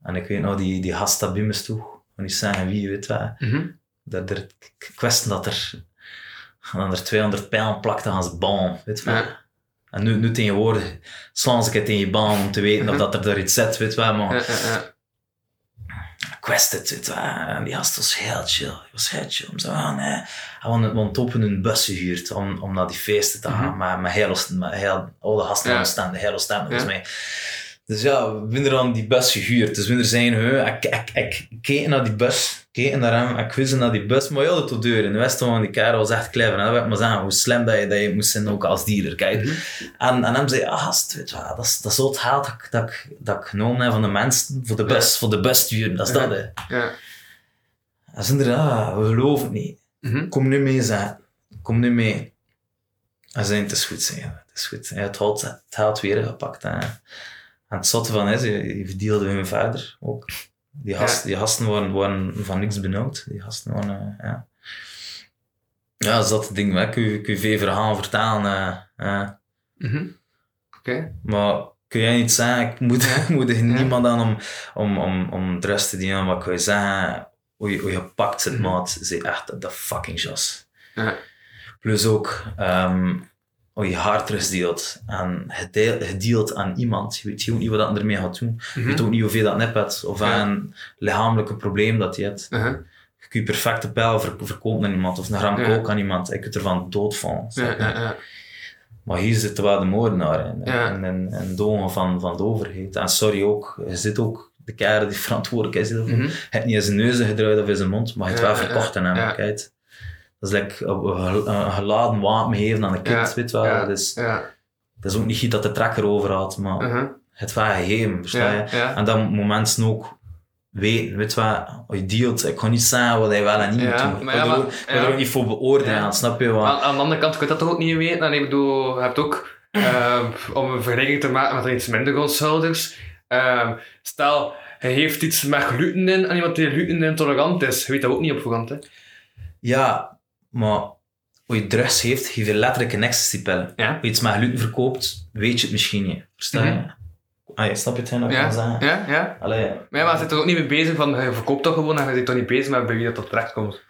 En ik weet nog, die, die gast dat bij me stond, en die zeggen wie, weet wat. Mhm. Dat er, wist dat er, dat er 200 pijlen plakten aan zijn baan, weet je. Ja. En nu, nu tegenwoordig slaan ze het in je baan om te weten of Mhm. dat er daar iets zit, weet wel. Maar het, weet wel. En die gast was heel chill. Hij was heel chill. Om zo, ah nee. Hij had want op een bus gehuurd om, om naar die feesten te gaan. Mhm. Maar met heel, met heel, alle gasten Ja. aan heel volgens Ja. Dus ja, we aan die bus gehuurd. Dus we zijn, he, ik, ik, ik keek naar die bus, keek naar hem, ik wist naar die bus, maar het tot deur. En de rest van die kerel was echt clever. En dat ik maar zeggen, hoe slim dat je, dat je moest zijn ook als dealer. Kijk. Mhm. En, en hem zei, ah weet je dat is, dat is zo het geld dat, ik- dat, dat ik genomen heb van de mensen voor de bus, voor de bus sturen. Dat is Ja. dat, hè. Ja. En ze zeiden, ah, we geloven het niet. Mhm. Kom nu mee, zeg. Kom nu mee. En ze zei, het is goed, zeg. Het is goed. Hij had het geld- het geld weer gepakt. hè. En het zotte van is, je, je verdeelde weer verder ook. Die, gast, die gasten waren, waren van niks benauwd. Die gasten waren, eh, ja. Ja, dat is dat het ding. hè. Kun je, kun je veel verhalen vertalen. eh. Mhm. Oké. Maar kun jij niet zeggen, ik moet, Ja. moet er Ja. niemand aan om, om, om, om de rest te dienen. Maar kun je zeggen, hoe je, hoe je gepakt zit, Mhm. maat, is echt de fucking jas. Ja. Plus ook, ehm hoe je hardrust deelt. En je deel- je deelt aan iemand. Je weet ook niet wat dat ermee gaat doen. Je Mhm. weet ook niet hoeveel dat nep hebt. Of Ja. een lichamelijke probleem dat je hebt. Mhm. Je kunt perfecte pijl ver- verkopen aan iemand. Of een gram Ja. kook aan iemand. Je kunt ervan doodvallen. Ja, je? ja, ja. Maar hier zitten wel de moordenaar in. En, en, en de ogen van, van de overheid. En sorry ook, je zit ook de kerel die verantwoordelijk is. Hij heeft niet in zijn neus gedraaid of in zijn mond, maar hij heeft wel verkocht aan hem. Kijk. Dat is like een, geladen wapen geven aan een kind, weet wel. ja, Dat, is, dat ook niet iets dat de trekker over had, maar Mhm. het wel gegeven, versta je? En dan moeten mensen ook weten, weet je wat, je dealt, ik ga niet zeggen wat hij wel en niet Ja, moet doen. Ik ga ja, er maar- ook- ja. er niet voor beoordelen, snap je? Aan, aan de andere kant kun je dat toch ook niet weten. En ik bedoel, je hebt ook, eh, om een vergelijking te maken met iets minder grootschouders. eh, stel, hij heeft iets met gluten in en iemand die gluten intolerant is. Je weet dat ook niet op voorhand. Hè? Ja, maar als je drugs heeft, geef je letterlijk een ecstasy-pillen. Ja. Als je iets met gluten verkoopt, weet je het misschien niet. Versta je? Mhm. Ah, je snap je het Ja, zeggen? ja, ja. Allee, Maar ja, maar je zit er ook niet mee bezig van, je verkoopt dat gewoon en je zit toch niet bezig met bij wie dat tot terecht komt.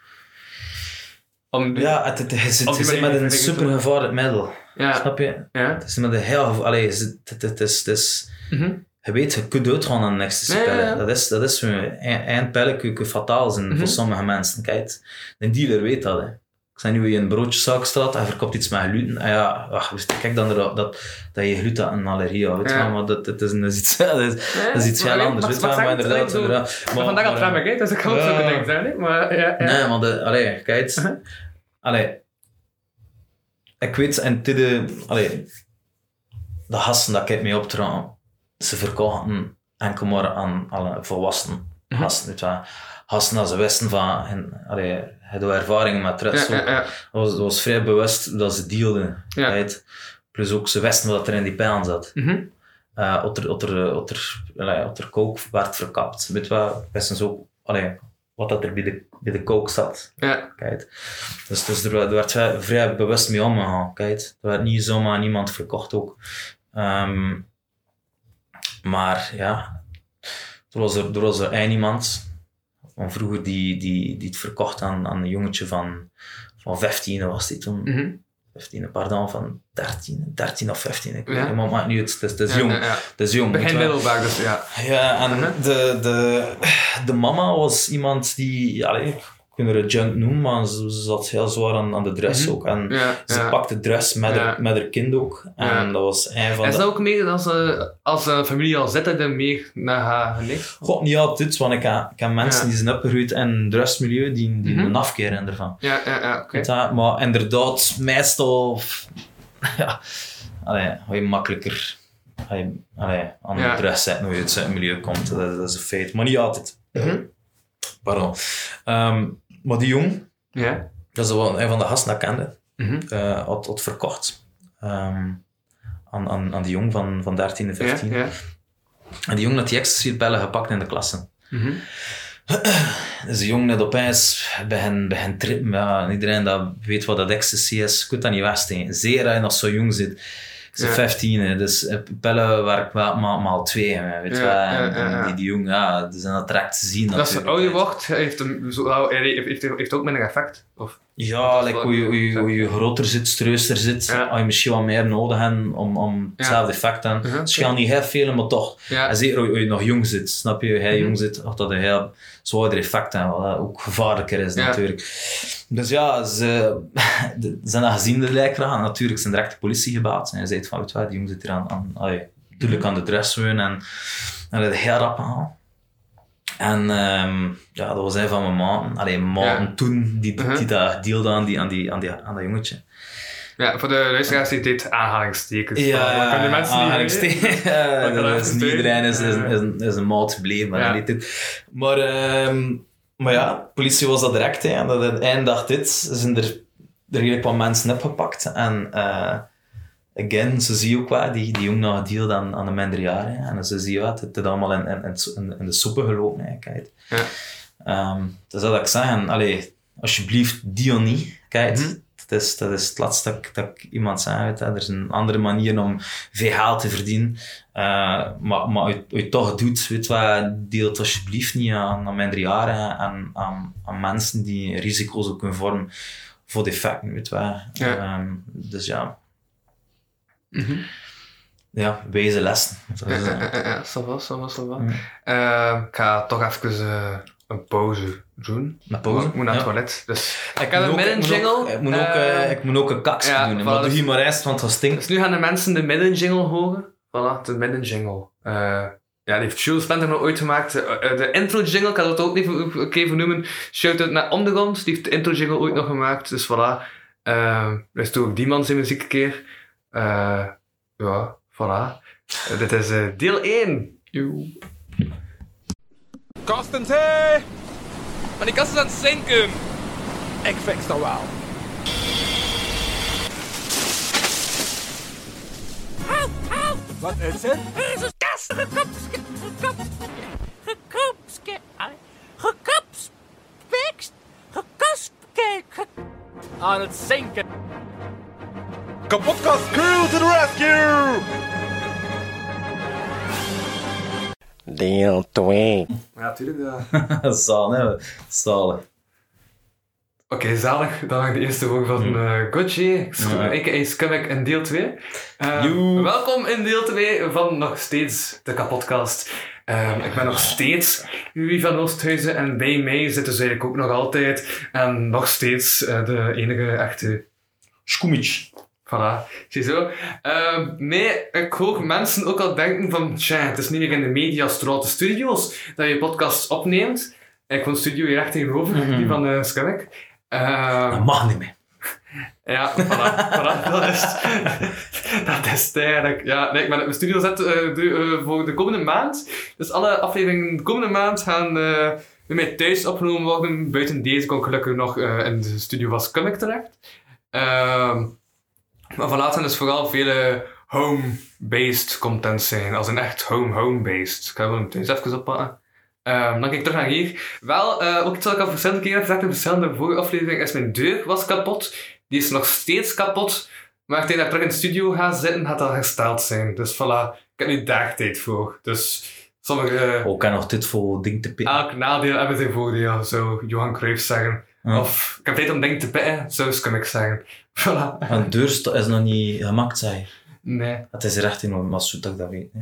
Om, ja, het, het, je zit, je met een vergelijking super gevaarlijk middel. ja, Snap je? ja. Het is met een heel Allee, je het, het, is, het is... Mhm. Je weet, je kunt uitgaan aan een ecstasy-pillen. Ja. Dat is, dat is. Een, een pillen kun- kun fataal zijn Mhm. voor sommige mensen. Kijk, een dealer weet dat. Hè. Ik ben nu in een broodjeszaak staat en verkoopt iets met gluten. En ja, ach, ik dan dat, dat, dat je gluten een allergie had, weet Ja. maar dat, dat, is, dat is iets, dat is, dat is iets heel anders, weet maar maar inderdaad, zo- inderdaad. Maar vandaag al tram hè, dus ik kan ook dingen zijn. Maar ja. Nee, maar de, allee, kijk, Uh-huh. allee, ik weet, en dit, allee, de gasten dat ik mee optrad, ze verkochten enkel maar aan alle volwassen Mhm. gasten, je wel. Gasten dat ze wisten van, en, allee, hadden ervaring met Ja, drugs ja, was, was vrij bewust dat ze dealden. Plus ook, ze wisten wat er in die pijl zat. Mhm. Uh, wat er, wat er, wat er, wat er kook werd verkapt. Weet wel, wisten ze ook, allee, wat dat er bij de, bij de kook zat. Ja. Kijk. Dus, dus er, werd- er werd vrij, vrij bewust mee omgegaan. Kijk. Er werd niet zomaar aan iemand verkocht ook. Ehm, maar ja, er was er, er was er één iemand van vroeger die, die, die het verkocht aan, aan een jongetje van, van 15 was die toen. Mhm. 15, pardon, van 13, 13 of 15. Ik weet Ja. niet, maar uit. Het is, het is jong. ja, ja. Het is jong. Begin middelbaar, dus ja. Ja, en Mhm. de, de, de mama was iemand die, allee, er een junk noemen, maar ze, ze zat heel zwaar aan, aan de dress Mhm. ook. En ja, ze ja. pakte dress met, Ja. haar, met haar kind ook. En dat was een van Is de... dat ook meer als, eh, als een familie al zit, dat je meer naar haar nicht? God, niet altijd, want ik heb, ik heb mensen die zijn opgegroeid in een dressmilieu die, die Mhm. een afkeer hebben ervan. Ja, ja, ja, oké. Maar inderdaad, meestal ja, allee, ga je makkelijker ga je, allee, aan de dress zetten hoe je uit zo'n milieu komt. Dat, dat is een feit. Maar niet altijd. Mhm. Pardon. Ehm, maar die jong, Ja. dat is wel een van de gasten dat ik kende, Mhm. eh, had, had verkocht. Ehm, aan, aan, aan die jong van, van 13 en Ja, 15. ja. En die jong had die ecstasy-pillen gepakt in de klasse. Mhm. Dus die jong net opeens begin, begin trippen. Ja, iedereen dat weet wat dat ecstasy is, kunt dat niet wegsteken. Zeer als je nog zo jong zit. Ja. 15, hè, dus eh, pillen werkt wel maal, maal twee. hè, Weet je wel. En- en Die, die jong, ja, zijn dat direct te zien. Als ze natuurlijk, ouder hè. wordt, heeft hem zo, hij heeft, heeft, heeft ook minder effect. Of, Ja, like hoe, je, hoe, je, hoe je groter zit, streuster zit, Ja. je misschien wat meer nodig hebt om, om hetzelfde effect te hebben. Mhm. Scheelt niet heel veel, maar toch. ja. En zeker als je nog jong zit, snap je? Als je Mhm. jong zit, of dat een heel zwaarder effect heeft, wat ook gevaarlijker is natuurlijk. Dus ja, ze, ze zijn dat gezien de lijkraad. Natuurlijk zijn direct de politie gebeld. En hij zei van, weet je wat, die jong zit hier aan, aan, natuurlijk aan de dress en, en dat is heel rap gegaan. En ehm, ja, dat was een van mijn maten. Allee, maten Ja. toen, die, die, die dat dealde aan, die, aan, die, aan, die, aan dat jongetje. ja, voor de luisteraars die dit aanhalingstekens. Ja, kunnen mensen die aanhalingstekens. Ja, dat is niet iedereen is, is, is, een- is een maat gebleven. Maar, Ja. niet dit. maar, ehm, maar ja, politie was dat direct. Hè, en dat aan het einde dag dit zijn er, er redelijk wat mensen opgepakt. En eh, again, ze zie je ook wel, die, die jong nog gedeeld aan, aan de minderjarigen. En ze zie je wat, het is allemaal in, in, in, in de soepen gelopen. Kijk. Ja. Ehm, dus dat ik zeg, allee, alsjeblieft, of niet. Kijk, Mhm. dat, is, dat is het laatste dat, ik- dat ik iemand zeg. Er is een andere manier om veel geld te verdienen. Eh, maar maar als je- het toch doet, weet wat, deel het alsjeblieft niet aan, aan minderjarigen en aan, aan mensen die risico's ook kunnen vormen voor de effecten. Weet wat. Ja. Ehm, dus ja, Mhm. ja, wijze lessen. Dat Ja, ja, eh, ja, ja, ça va, ça va, ça va. Ja. Eh, ik ga toch even eh, een pauze doen. Met pauze? Ik moet naar het toilet. Dus ik heb een middenjingle. Ik moet ook, ik moet ook, eh, ik moet ook een kaks doen. voilà, Maar doe dus- hier maar eerst, want dat stinkt. Dus nu gaan de mensen de middenjingle horen. Voilà, de middenjingle. Ja, die heeft Jules Spencer nog ooit gemaakt. De intro-jingle, ik had het ook niet een keer vernoemen. Shout-out naar Ondergrond, die heeft de intro-jingle ooit nog gemaakt. Dus voilà. Uh, dus ook die man zijn muziek een keer. Eh, ja, voilà. Dit is eh, deel 1. Joe. Kosten thee! Maar die kast is aan het zinken. Ik fix dat wel. Wat is het? Er is een kast gekopske, gekopske, gekopske, gekopspekst, gekospke, ge- aan het zinken. Kapotkast crew to the rescue! Deel 2. Ja, tuurlijk. Ja. Zalig, hè. Zalig. Oké, zalig. Dan nog de eerste volgende van uh, Gucci. Ja. A.k.a. In deel 2. Uh, Joe. welkom in deel 2 van nog steeds de kapotkast. Ehm, ik ben nog steeds Louis van Oosthuizen en bij mij zit dus eigenlijk ook nog altijd en nog steeds eh, de enige echte Skumic. Voilà, ziezo. Ehm nee, ik hoor mensen ook al denken van, tja, het is niet meer in de media Straat Studios dat je podcasts opneemt. Ik woon studio hier echt tegenover, Mhm. die van uh, Skellig. Ehm, Dat mag niet meer. ja, voilà, voilà, dat is Dat is het eigenlijk. Ja, nee, op mijn studio zet eh, de, eh, voor de komende maand. Dus alle afleveringen de komende maand gaan eh bij mij thuis opgenomen worden. Buiten deze kom ik gelukkig nog eh, in de studio van Skummick terecht. Ehm maar van later is vooral vele home-based content zijn. Als een echt home-home-based. Ik ga hem thuis even oppakken. Ehm, dan kijk ik terug naar hier. Wel, eh, ook iets wat ik al verschillende keren heb gezegd in verschillende vorige afleveringen, is mijn deur was kapot. Die is nog steeds kapot. Maar tegen dat ik terug in de studio ga zitten, gaat dat hersteld zijn. Dus voilà, ik heb nu daar tijd voor. Dus sommige... Ook en nog dit voor ding te pikken. Elk nadeel hebben zijn voordeel, zou Johan Cruijff zeggen. Ja. Of, ik heb tijd om dingen te pitten, zo kan ik zeggen. Voilà. Een deur is nog niet gemaakt, zei Nee. Het is er echt in maar zo dat ik dat weet. hè.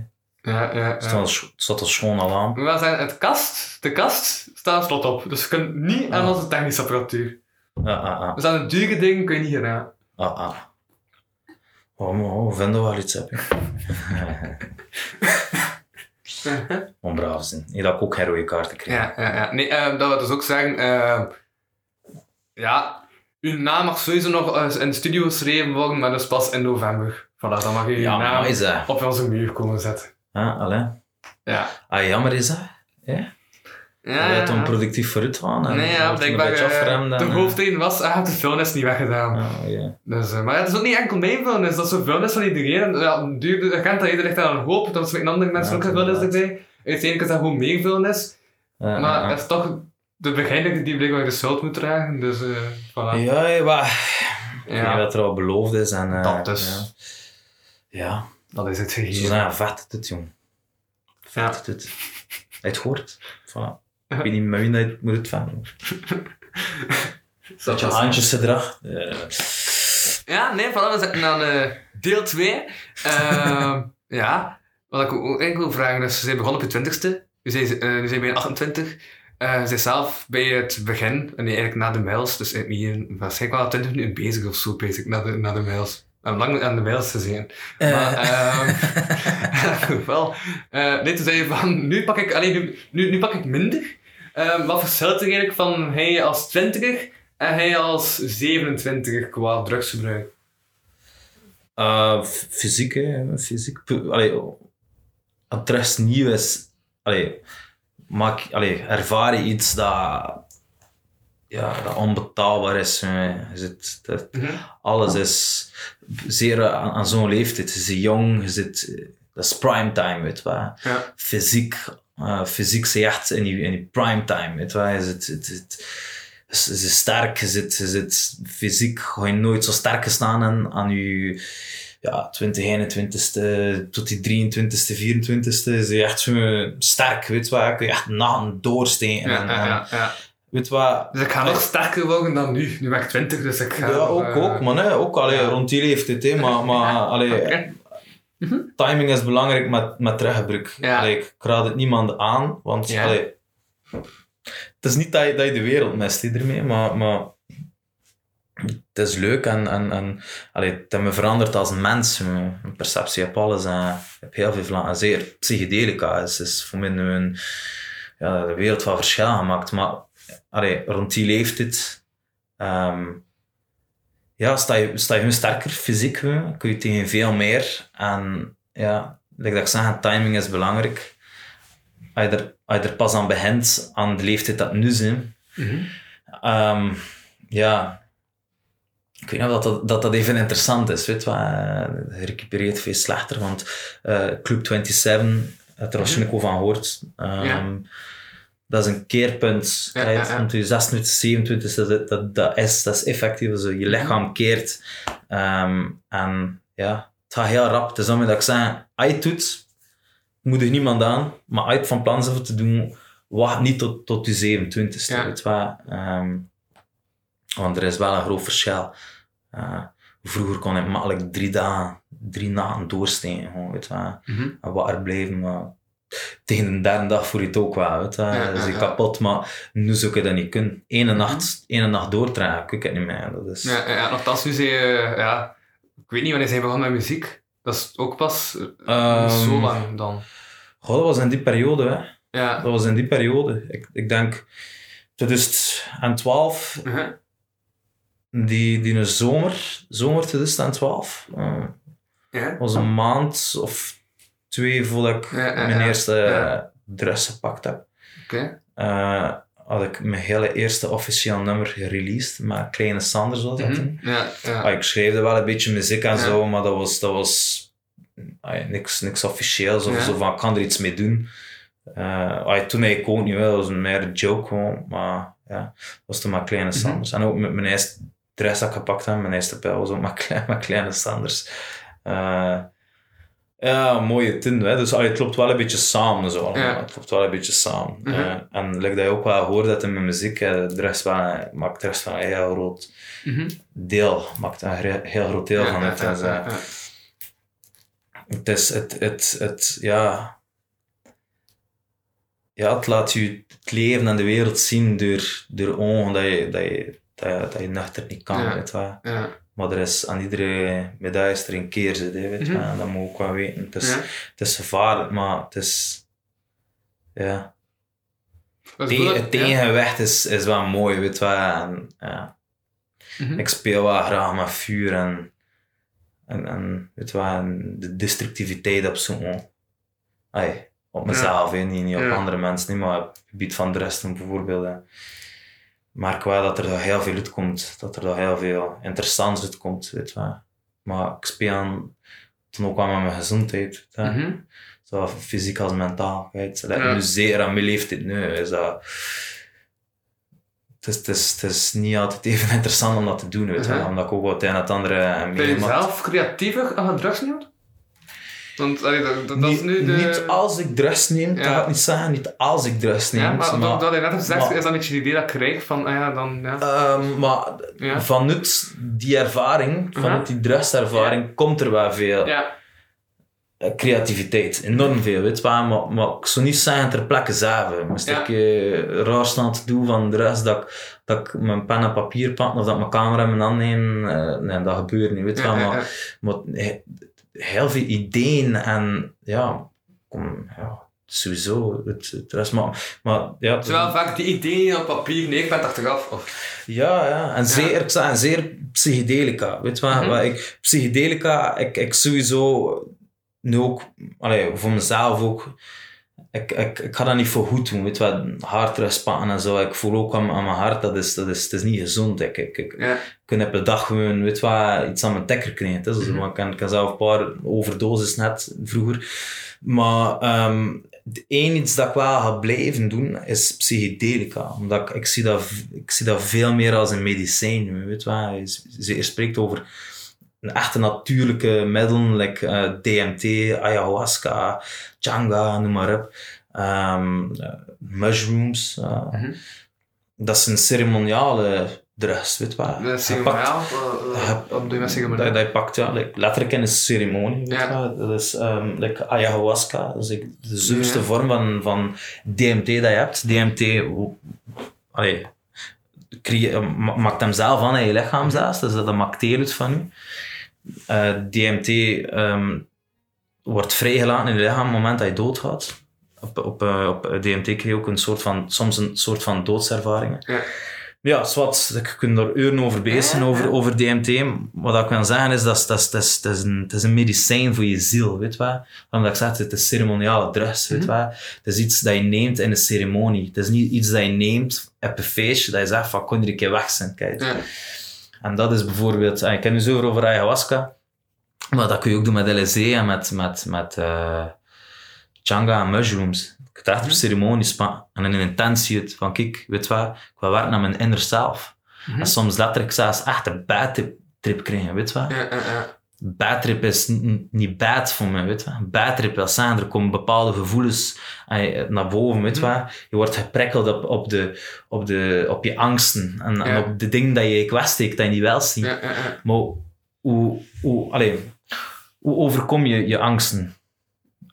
Ja, ja, ja. het staat er schoon al aan. We zeggen, het kast, de kast staat slot op. Dus je kunt niet aan Ah. onze technische apparatuur. Ah, ah, ah. Dus aan de dure dingen kun je niet gedaan. ah, ah. Oh, maar oh, we vinden wel iets, heb je. Onbraaf zijn. Ik dat ook geen rode kaarten kreeg. Ja, ja, ja. Nee, eh, dat wil dus ook zeggen, eh, ja, uw naam mag sowieso nog eens in de studio geschreven worden, maar dat is pas in november. Voilà, dan mag je Ja, naam is op onze muur komen zetten. Ah, allee. Ja. Ah, jammer is dat. Ja? Ja, Je hebt ja. dan productief vooruit gaan. en Nee, je ja, blijkbaar. Een eh, de en, hoofdreden was, ah, de film is niet weggedaan. Ah, ja. Dus, eh, maar het is ook niet enkel mijn film, dat is zo vuilnis van iedereen. En, Ja, een duurde agent dat iedereen echt aan een hoop, dat is met een andere mensen Ja, ook vuilnis inderdaad. erbij. Uiteindelijk is dat gewoon meer Maar het is toch de beginner die blijkbaar de schuld moet dragen, dus eh voilà. Ja, ja, maar... Ik Ja. weet wat er al beloofd is. En, eh, Dat dus. Ja. ja. Dat is het Zo gegeven. ja, vet het, jong. Vet het. Hij het hoort. Voilà. Ik weet niet met wie dat het moet het van. Dat je handjesgedrag. Eh, Ja, nee, voilà, we zitten aan eh, deel 2. ja, wat ik ook wil vragen is, ze zijn begonnen op je 20ste, nu zijn, nu zijn bij 28. Eh ze zijn zelf bij het begin, en nee, eigenlijk na de mails, dus ik ben hier waarschijnlijk wel 20 minuten bezig of zo, bezig, na de, na de mails. Ik heb lang aan de mails gezien. Maar, ehm wel. Eh nee, toen zei je van, nu pak ik, alleen nu, nu, nu pak ik minder. Ehm, wat verschilt er eigenlijk van hij als 20 en hij als 27 qua drugsgebruik? eh, f- fysiek, hè. Fysiek. Allee, terug nieuw is, allee, maak, allee, ervaar je iets dat, ja, dat onbetaalbaar is. Je zit, dat, Alles is zeer aan, aan zo'n leeftijd. Je zit jong, je zit, dat is primetime, weet je. Ja. Fysiek, eh, fysiek je echt in die, in die primetime, weet je. Je zit, het, het, zit sterk, je zit, je zit fysiek, ga je nooit zo sterk staan aan, aan je ja, 20, 21ste tot die 23ste, 24ste. Is je echt zo sterk, weet je wel. Kun je echt nachten doorsteken. Ja, en, ja, en- ja, ja. Weet wat? Dus ik ga nog sterker worden dan nu. Nu ben ik 20, dus ik ga... Ja, nog, ook, eh, ook, maar nee, ook allee, rond die leeftijd. Hè, maar maar allee, Oké. timing is belangrijk met, met teruggebruik. Allee, ik raad het niemand aan, want allee, het is niet dat je, dat je de wereld mist hè, ermee, maar, maar het is leuk en, en, en allee, het heeft me veranderd als mens. Mijn perceptie op alles en ik heb heel veel zeer psychedelica. is, is voor mij nu een, ja, de wereld van verschil gemaakt. Maar allee, rond die leeftijd ehm, ja, sta je, sta je sterker fysiek, hè. kun je tegen veel meer. En ja, like dat ik zeg, timing is belangrijk. Als je er, als je er pas aan begint, aan de leeftijd dat nu zijn, Ehm, ja, ik weet niet of dat, dat, dat, even interessant is. Weet je wat? eh, Je recupereert veel slechter, want eh, Club 27, het waarschijnlijk over van gehoord. Ehm, Ja. Dat is een keerpunt. Ja, ja, ja. Rond je 26, 27, dat, dat, dat, is, dat is effectief zo. Je lichaam keert. Ehm, en ja, het gaat heel rap. Het is dat ik zeg, als je het doet, moedig niemand aan. Maar als je het van plan om te doen, wacht niet tot, tot je 27ste. Ja. Weet je wat? Ehm, want er is wel een groot verschil. Eh, vroeger kon ik makkelijk drie dagen, drie nachten doorsteken. Gewoon, weet je wat? Mhm. En wakker blijven. Maar tegen de derde dag voel je het ook wel. Weet je. Ja, is je ja, kapot, maar nu zou ik dat niet kunnen. Ene nacht, ene nacht doortragen, ik het niet meer. Dat is, Ja, ja, nogthans, nu zei je, ja, ik weet niet wanneer zijn begonnen met muziek. Dat is ook pas Ehm, niet zo lang dan. Goh, dat was in die periode, hè. Ja. Dat was in die periode. Ik, ik denk 2012, Uh-huh. Die, die een zomer, zomer 2012. eh, Ja. was een maand of twee voordat ik Ja, ja, mijn eerste eh, dress gepakt heb. Eh, had ik mijn hele eerste officieel nummer gereleased, met Kleine Sanders was dat toen. Ja, ja. Ah, ik schreef er wel een beetje muziek en zo, maar dat was, dat was ah, niks, niks officieels of zo van ik kan er iets mee doen. Eh, ah, toen ik ook niet wel, dat was meer een joke gewoon, maar ja, dat was toen maar Kleine Mhm. Sanders. En ook met mijn eerste dress dat ik gepakt heb, mijn eerste pijl was ook met, Kle- met Kleine Sanders. Eh, ja, mooie tint, hè. dus ah, het klopt wel een beetje samen zo. Ja. Het klopt wel een beetje samen. Eh, en like dat je ook wel hoort dat in mijn muziek, eh, de rest wel, maakt de rest wel een heel groot Mhm. deel, maakt een heel groot deel Ja, van het. Dus, eh, het is, het, het, het, ja... Ja, het laat je het leven en de wereld zien door, door ogen dat je, dat je, dat je, dat je nuchter niet kan, Ja. weet je wel. Ja. Maar er is aan iedere medaille is er een keerzijde, hè, weet je Mhm. En dat moet ook wel weten. Het is, Ja. het is gevaarlijk, maar het is... Ja, is het tegengewicht is, is wel mooi, weet je. En, ja. Mhm. Ik speel wel graag met vuur en, en, en weet je wel, en de destructiviteit op zo'n... Op mezelf, hè, niet, niet op andere mensen, niet, maar op het gebied van de rest bijvoorbeeld. Merk wel dat er heel veel uitkomt, dat er heel veel interessants uitkomt, weet je wel. Maar ik speel dan ook wel met mijn gezondheid, weet. Mhm. Zowel fysiek als mentaal. Weet je. Ja. Nu zeer aan mijn leeftijd nu is dat... Het is, het, is, het is niet altijd even interessant om dat te doen, weet je. Mhm. Omdat ik ook wat het een en het andere Ben je zelf creatiever als je drugs neemt? Want allee, dat, dat, dat is Niet, nu de... niet als ik drugs neem, dat Ja. ga ik niet zeggen. Niet als ik drugs neem. Ja, maar, maar, dat, dat je net gezegd maar- is dat een beetje het idee dat ik krijg van, ah ja, dan, ja. Ehm, maar Ja. vanuit die ervaring, vanuit die drugservaring, komt er wel veel Ja, eh, creativiteit. Enorm veel, weet je. Maar, maar ik zou niet zeggen ter plekke zelf. Moest ik eh, raar staan te doen van de rest, dat ik, dat ik mijn pen en papier pak, of dat ik mijn camera in mijn hand neem, eh, nee, dat gebeurt niet, weet je Maar, heel veel ideeën en ja, kom, ja sowieso. Het, het rest, maar, maar ja, wel vaak die ideeën op papier, nee, ik ben het achteraf. Of, ja, ja. En zeer, en zeer psychedelica. Weet je wat? Mhm. wat ik, psychedelica, ik, ik sowieso nu ook, allee, voor mezelf ook, ik, ik, ik ga dat niet voor goed doen. Weet wat? En zo. Ik voel ook aan, aan mijn hart, dat is, dat is, het is niet gezond. Ik, ik, ik, ja. kan op de dag gewoon, weet wat, iets aan mijn tekker krijgen. Is, Mhm. maar ik, kan, zelf een paar overdoses net vroeger. Maar ehm het één iets dat ik wel ga blijven doen, is psychedelica. Omdat ik, ik, zie dat, ik zie dat veel meer als een medicijn. Weet wat? Je, je spreekt over een echte natuurlijke middelen, like eh, DMT, ayahuasca, changa, noem maar op. Ehm, eh, mushrooms. eh, Mhm. Dat zijn ceremoniale drugs, weet wat? Dat is ceremoniaal. Wat- doe je met dat, je pakt, ja, like, letterlijk in een ceremonie. Ja. Dat is ehm, like ayahuasca, dat is like de zuurste Ja. vorm van, van DMT dat je hebt. DMT, allee, creë- ma- maakt hem zelf aan in je lichaam zelfs, dus dat maakt deel uit van je. Eh, DMT ehm, wordt vrijgelaten in je lichaam op het moment dat je doodgaat. Op, op, eh, op DMT krijg je ook een soort van, soms een soort van doodservaringen. Ja. Ja, zwart. Ik kan er uren over bezig zijn, over, over DMT. Wat ik wil zeggen is, dat dat dat is, dat is, een, is een medicijn voor je ziel, weet je wel. Omdat ik zeg, het is ceremoniale drugs, weet je wel. Het is iets dat je neemt in een ceremonie. Het is niet iets dat je neemt op een feestje, dat je zegt van, kon je een keer weg zijn, kijk. Ja. En dat is bijvoorbeeld, ah, ik ken nu zo over ayahuasca, maar dat kun je ook doen met LSD en met, met, met eh, changa en mushrooms. Ik het echt op ceremonies pa- en een intentie van kijk, weet wat, ik wil werken aan mijn inner zelf. Mhm. En soms letterlijk zelfs echt een bad trip, krijgen, weet wat. Ja, ja, ja. Bad trip is niet bad voor mij, weet je wat. Bad trip wil zeggen, er komen bepaalde gevoelens eh, naar boven, weet je Mhm. wat. Je wordt geprikkeld op, op, de, op, de, op je angsten en, op de dingen dat je kwesteekt, dat je niet wel ziet. Ja, ja, ja. Maar hoe, hoe, allee, hoe overkom je je angsten?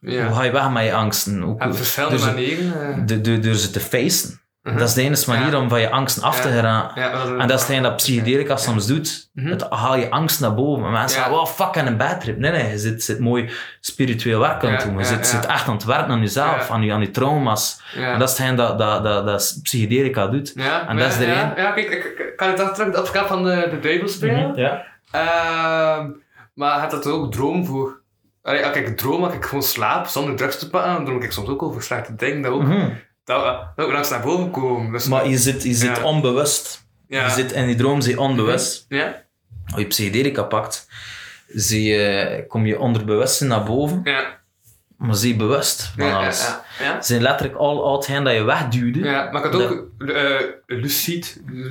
Hoe ga je weg met je angsten? Hoe, Op verschillende ze- manieren. eh. door ze te facen. Mhm. Dat is de enige manier Ja. om van je angsten af te geraken. Ja, En dat is hetgeen dat psychedelica soms doet. Mhm. Het haal je angst naar boven. En mensen Ja. zeggen, wow, fuck, en een bad trip. Nee, nee, je zit, zit mooi spiritueel werk aan het Ja, doen. Je ja, zit, ja. zit echt aan het werken aan jezelf, Ja. aan, je, aan je trauma's. Ja. En dat is hetgeen dat, dat, dat, dat psychedelica doet. Ja, En dat is de ja, reden. Ja, kijk, ik, ik kan het terug de advocaat van de, de duivel spelen. Mhm, Ja. Ehm, maar had dat ook droom voor? Allee, als ik droom, als ik gewoon slaap zonder drugs te pakken, dan droom ik soms ook over slechte dingen. Dat ook, dat ook langs naar boven komen. Dus, Maar je zit, je zit Ja. onbewust. ja. Je zit in die droom, zie je onbewust. Ja, Als je psychedelica pakt, zie je, kom je onderbewustzijn naar boven. ja, Maar zie je bewust van ja, alles. ja, ja. Zijn letterlijk al, hetgeen dat je wegduwde. Ja, maar ik had ook eh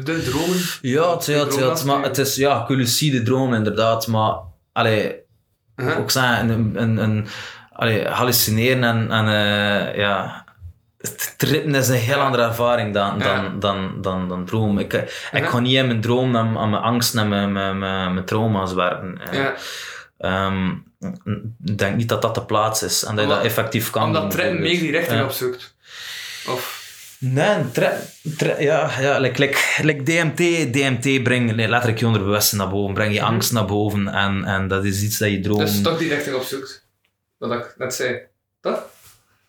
de dromen. Ja, het, ja, het, maar het is ja, lucide droom inderdaad, maar allee, Uh-huh. ook zeggen, een, een, een, allee, hallucineren en, en eh, ja, trippen is een heel andere ervaring dan, dan, dan, dan, dan droom. Ik, ik ga niet in mijn droom aan, mijn angst en mijn, mijn, mijn, trauma's werken. Eh, Ja, ehm, ik denk niet dat dat de plaats is en dat je dat effectief kan omdat trein meer die richting opzoekt. Of, Nee, tre, tre- ja, ja like, like, like DMT, DMT brengt letterlijk je onderbewustzijn naar boven, breng je Mhm. angst naar boven en, en dat is iets dat je droomt. dus toch die richting opzoekt. Wat ik net zei. Toch?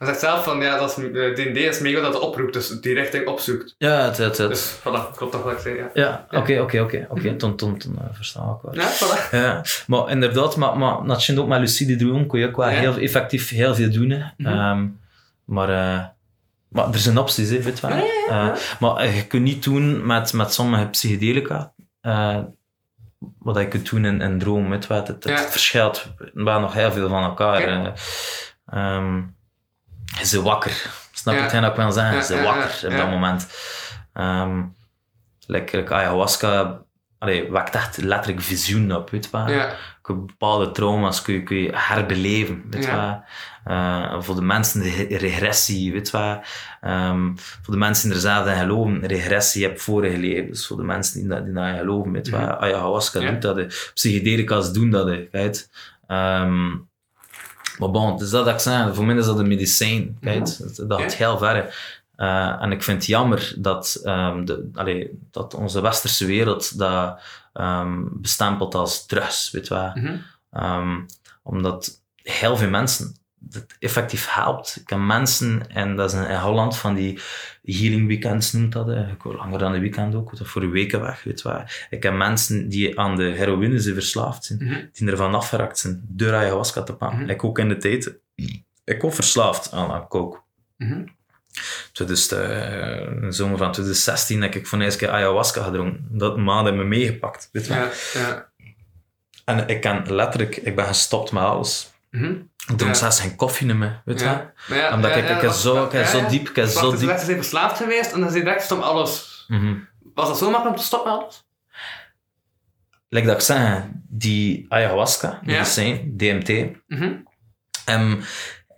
Hij zegt zelf van, ja, dat is, eh, D&D is mega dat het oproept, dus die richting opzoekt. Ja, het, het, het. Dus, voilà, klopt toch wat ik zei, ja. ja, oké, oké, oké, oké, toen, toen, toen eh, versta ik wel. Ja, voilà. Ja, maar inderdaad, maar, maar dat ook met lucide droom kun je ook wel Ja. heel effectief heel veel doen. hè. Mhm. Ehm, maar, eh, maar er zijn opties, hè, weet je wel. Eh, maar eh, je kunt niet doen met, met sommige psychedelica. eh, wat je kunt doen in, in droom, weet je wel. Het, verschilt wel nog heel veel van elkaar. Eh. Ehm, bent wakker. Snap je Ja. dat ik wil zeggen? Ja, wakker op dat moment. Ehm like, like ayahuasca allee, wekt echt letterlijk visioen op, weet je wel. Ja, Kun je bepaalde trauma's kun je, kun je herbeleven, weet je Ja. wel. Eh, voor de mensen de re- regressie, weet je wel. Ehm, voor de mensen die er zelf in geloven, regressie heb vorige levens. Voor de mensen die, die daarin geloven, weet je wel. Mhm. Ayahuasca Ja. doet dat, psychedelica's doen dat, hè, kijk. Maar bon, dus dat zeg, voor mij is dat een medicijn, kijk. Dat, dat gaat heel ver. Eh, en ik vind het jammer dat, ehm, de, allee, dat onze westerse wereld dat ehm, bestempelt als drugs, weet je wel. Mhm. Ehm, omdat heel veel mensen het effectief helpt. Ik ken mensen, en dat is in, Holland van die healing weekends noemt dat. Ik wil langer dan een weekend ook, dat voor een weken weg, weet wel. Ik ken mensen die aan de heroïne zijn verslaafd zijn, Mhm. die ervan afgeraakt zijn door ayahuasca te pakken. Mhm. Ik ook in de tijd. Ik ook verslaafd aan, coke. Mhm. Dus uh, in de zomer van 2016 heb ik voor de eerste keer ayahuasca gedronken. Dat maand me meegepakt. Weet ja. En ik kan letterlijk, ik ben gestopt met alles. Mhm. Ik dronk Ja. zelfs geen koffie meer, mee, weet je. Ja. Omdat ik, ik, zo, ik zo diep, ik Wacht, zo dus diep. even verslaafd geweest en dan is hij direct om alles. Mhm. Was dat zo makkelijk om te stoppen met alles? Like dat ik zeg, die ayahuasca, die zijn, DMT. Mhm.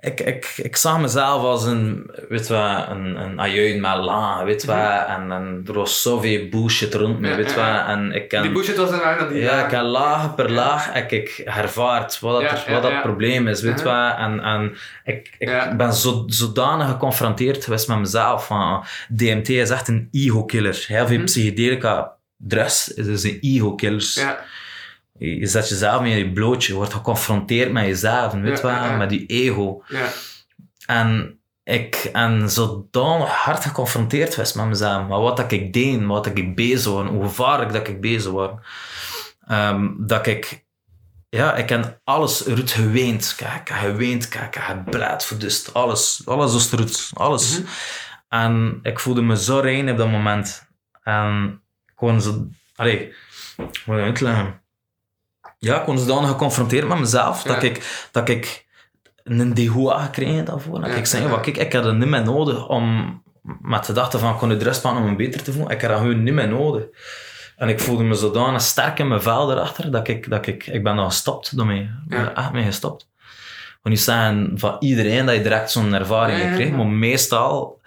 Ik, ik, ik zag mezelf als een, weet wel, een, een la, weet je wel. En, en was zoveel bullshit rond me, weet ja. En ik ken... Die bullshit was er aan die Ja, ik heb laag per laag heb ik ervaard wat, dat, wat dat probleem is, weet Uh-huh. wel. En, en ik, ik ben zo, zodanig geconfronteerd geweest met mezelf van DMT is echt een ego-killer. Heel veel Mhm. psychedelica drugs is een ego-killers. Ja, Je je zet jezelf in je blootje, je wordt geconfronteerd met jezelf, weet je Ja, wel, met die ego. ja. En ik ben zodanig hard geconfronteerd geweest met mezelf. Maar wat dat ik deed, wat dat ik bezig was, hoe gevaarlijk dat ik bezig was. Ehm, dat ik... Ja, ik heb alles eruit geweend. Kijk, ik geweend, kijk, ik gebleid, verdust. Alles, alles was eruit. Alles. Mhm. En ik voelde me zo rein op dat moment. En ik kon zo... Allee, hoe moet ik het uitleggen? Ja, ik kon zodanig geconfronteerd met mezelf, dat, ik, dat ik een DHOA gekregen daarvoor. Dat Ja, ik zei, wat, kijk, ik heb dat niet meer nodig om met de gedachte van, ik kon het rust om me beter te voelen. Ik heb dat gewoon niet meer nodig. En ik voelde me zodanig sterk in mijn vel erachter, dat ik, dat ik, ik ben dan gestopt daarmee. Ik ben echt mee gestopt. Ik niet zeggen van iedereen dat je direct zo'n ervaring ja. maar meestal,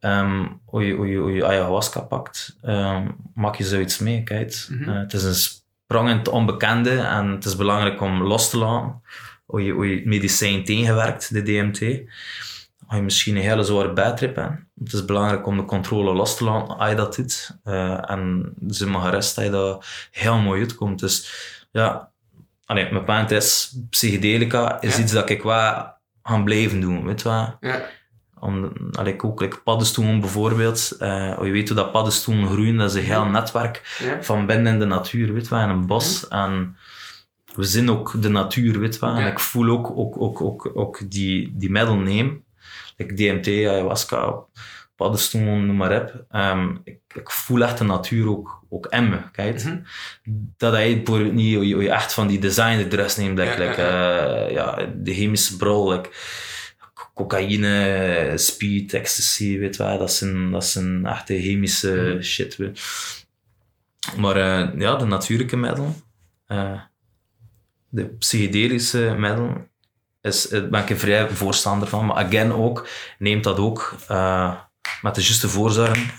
ehm hoe, je, hoe, je, hoe je ayahuasca pakt, ehm maak je zoiets mee. Kijk. Mhm. Eh, het is een het onbekende en het is belangrijk om los te laten. hoe je, hoe je het medicijn tegenwerkt, de DMT. Als je misschien een hele zware bijtrip hebt. Het is belangrijk om de controle los te laten als je dat doet. Eh, en ze mag gerust dat je dat heel mooi uitkomt. Dus ja, allee, mijn punt is, psychedelica is Ja. iets dat ik wel gaan blijven doen, weet je wel. Ja. Om, allee, ook like paddenstoelen bijvoorbeeld. Eh, je weet hoe dat paddenstoelen groeien, dat is een heel netwerk Ja. van binnen in de natuur, weet wel, in een bos. En we zien ook de natuur, weet. En ik voel ook, ook, ook, ook, ook die, die middel neem. Like DMT, ayahuasca, paddenstoelen, noem maar op. Ehm, ik, ik voel echt de natuur ook, ook in me, kijk. Mhm. Dat hij bijvoorbeeld niet, je, je echt van die designer dress neemt, like, Ja, like, ja, eh, ja, de chemische brol, like, cocaïne, speed, ecstasy, weet wel. Dat zijn, dat zijn echte chemische Mhm. shit. weet. Maar eh, ja, de natuurlijke middelen, eh, de psychedelische middelen, is, eh, ben ik een vrij voorstander van. Maar again ook, neemt dat ook eh, met de juiste voorzorgen.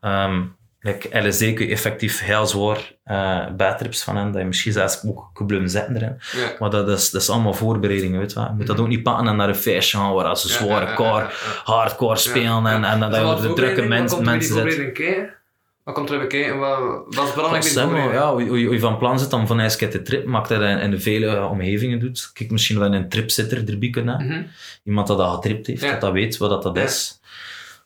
Ehm like LSD kun je effectief heel zwaar eh badtrips van hebben, dat je misschien zelfs ook kan blijven zitten erin. Ja. Maar dat is, dat is allemaal voorbereidingen, weet je. Je moet dat ook niet pakken en naar een feestje gaan waar ze zware ja, core, hardcore spelen en, en dat je wat de drukke mens, mensen zit. Wat komt er bij kijken? Wat, wat is belangrijk de voorbereiding? ja, hoe, hoe je- van plan zit om van eens te trip, maakt dat in, in de vele eh, omgevingen doet. Kijk, misschien wel een tripzitter erbij kunnen. Mhm. Iemand dat dat getript heeft, Ja. dat dat weet wat dat, dat Ja. is.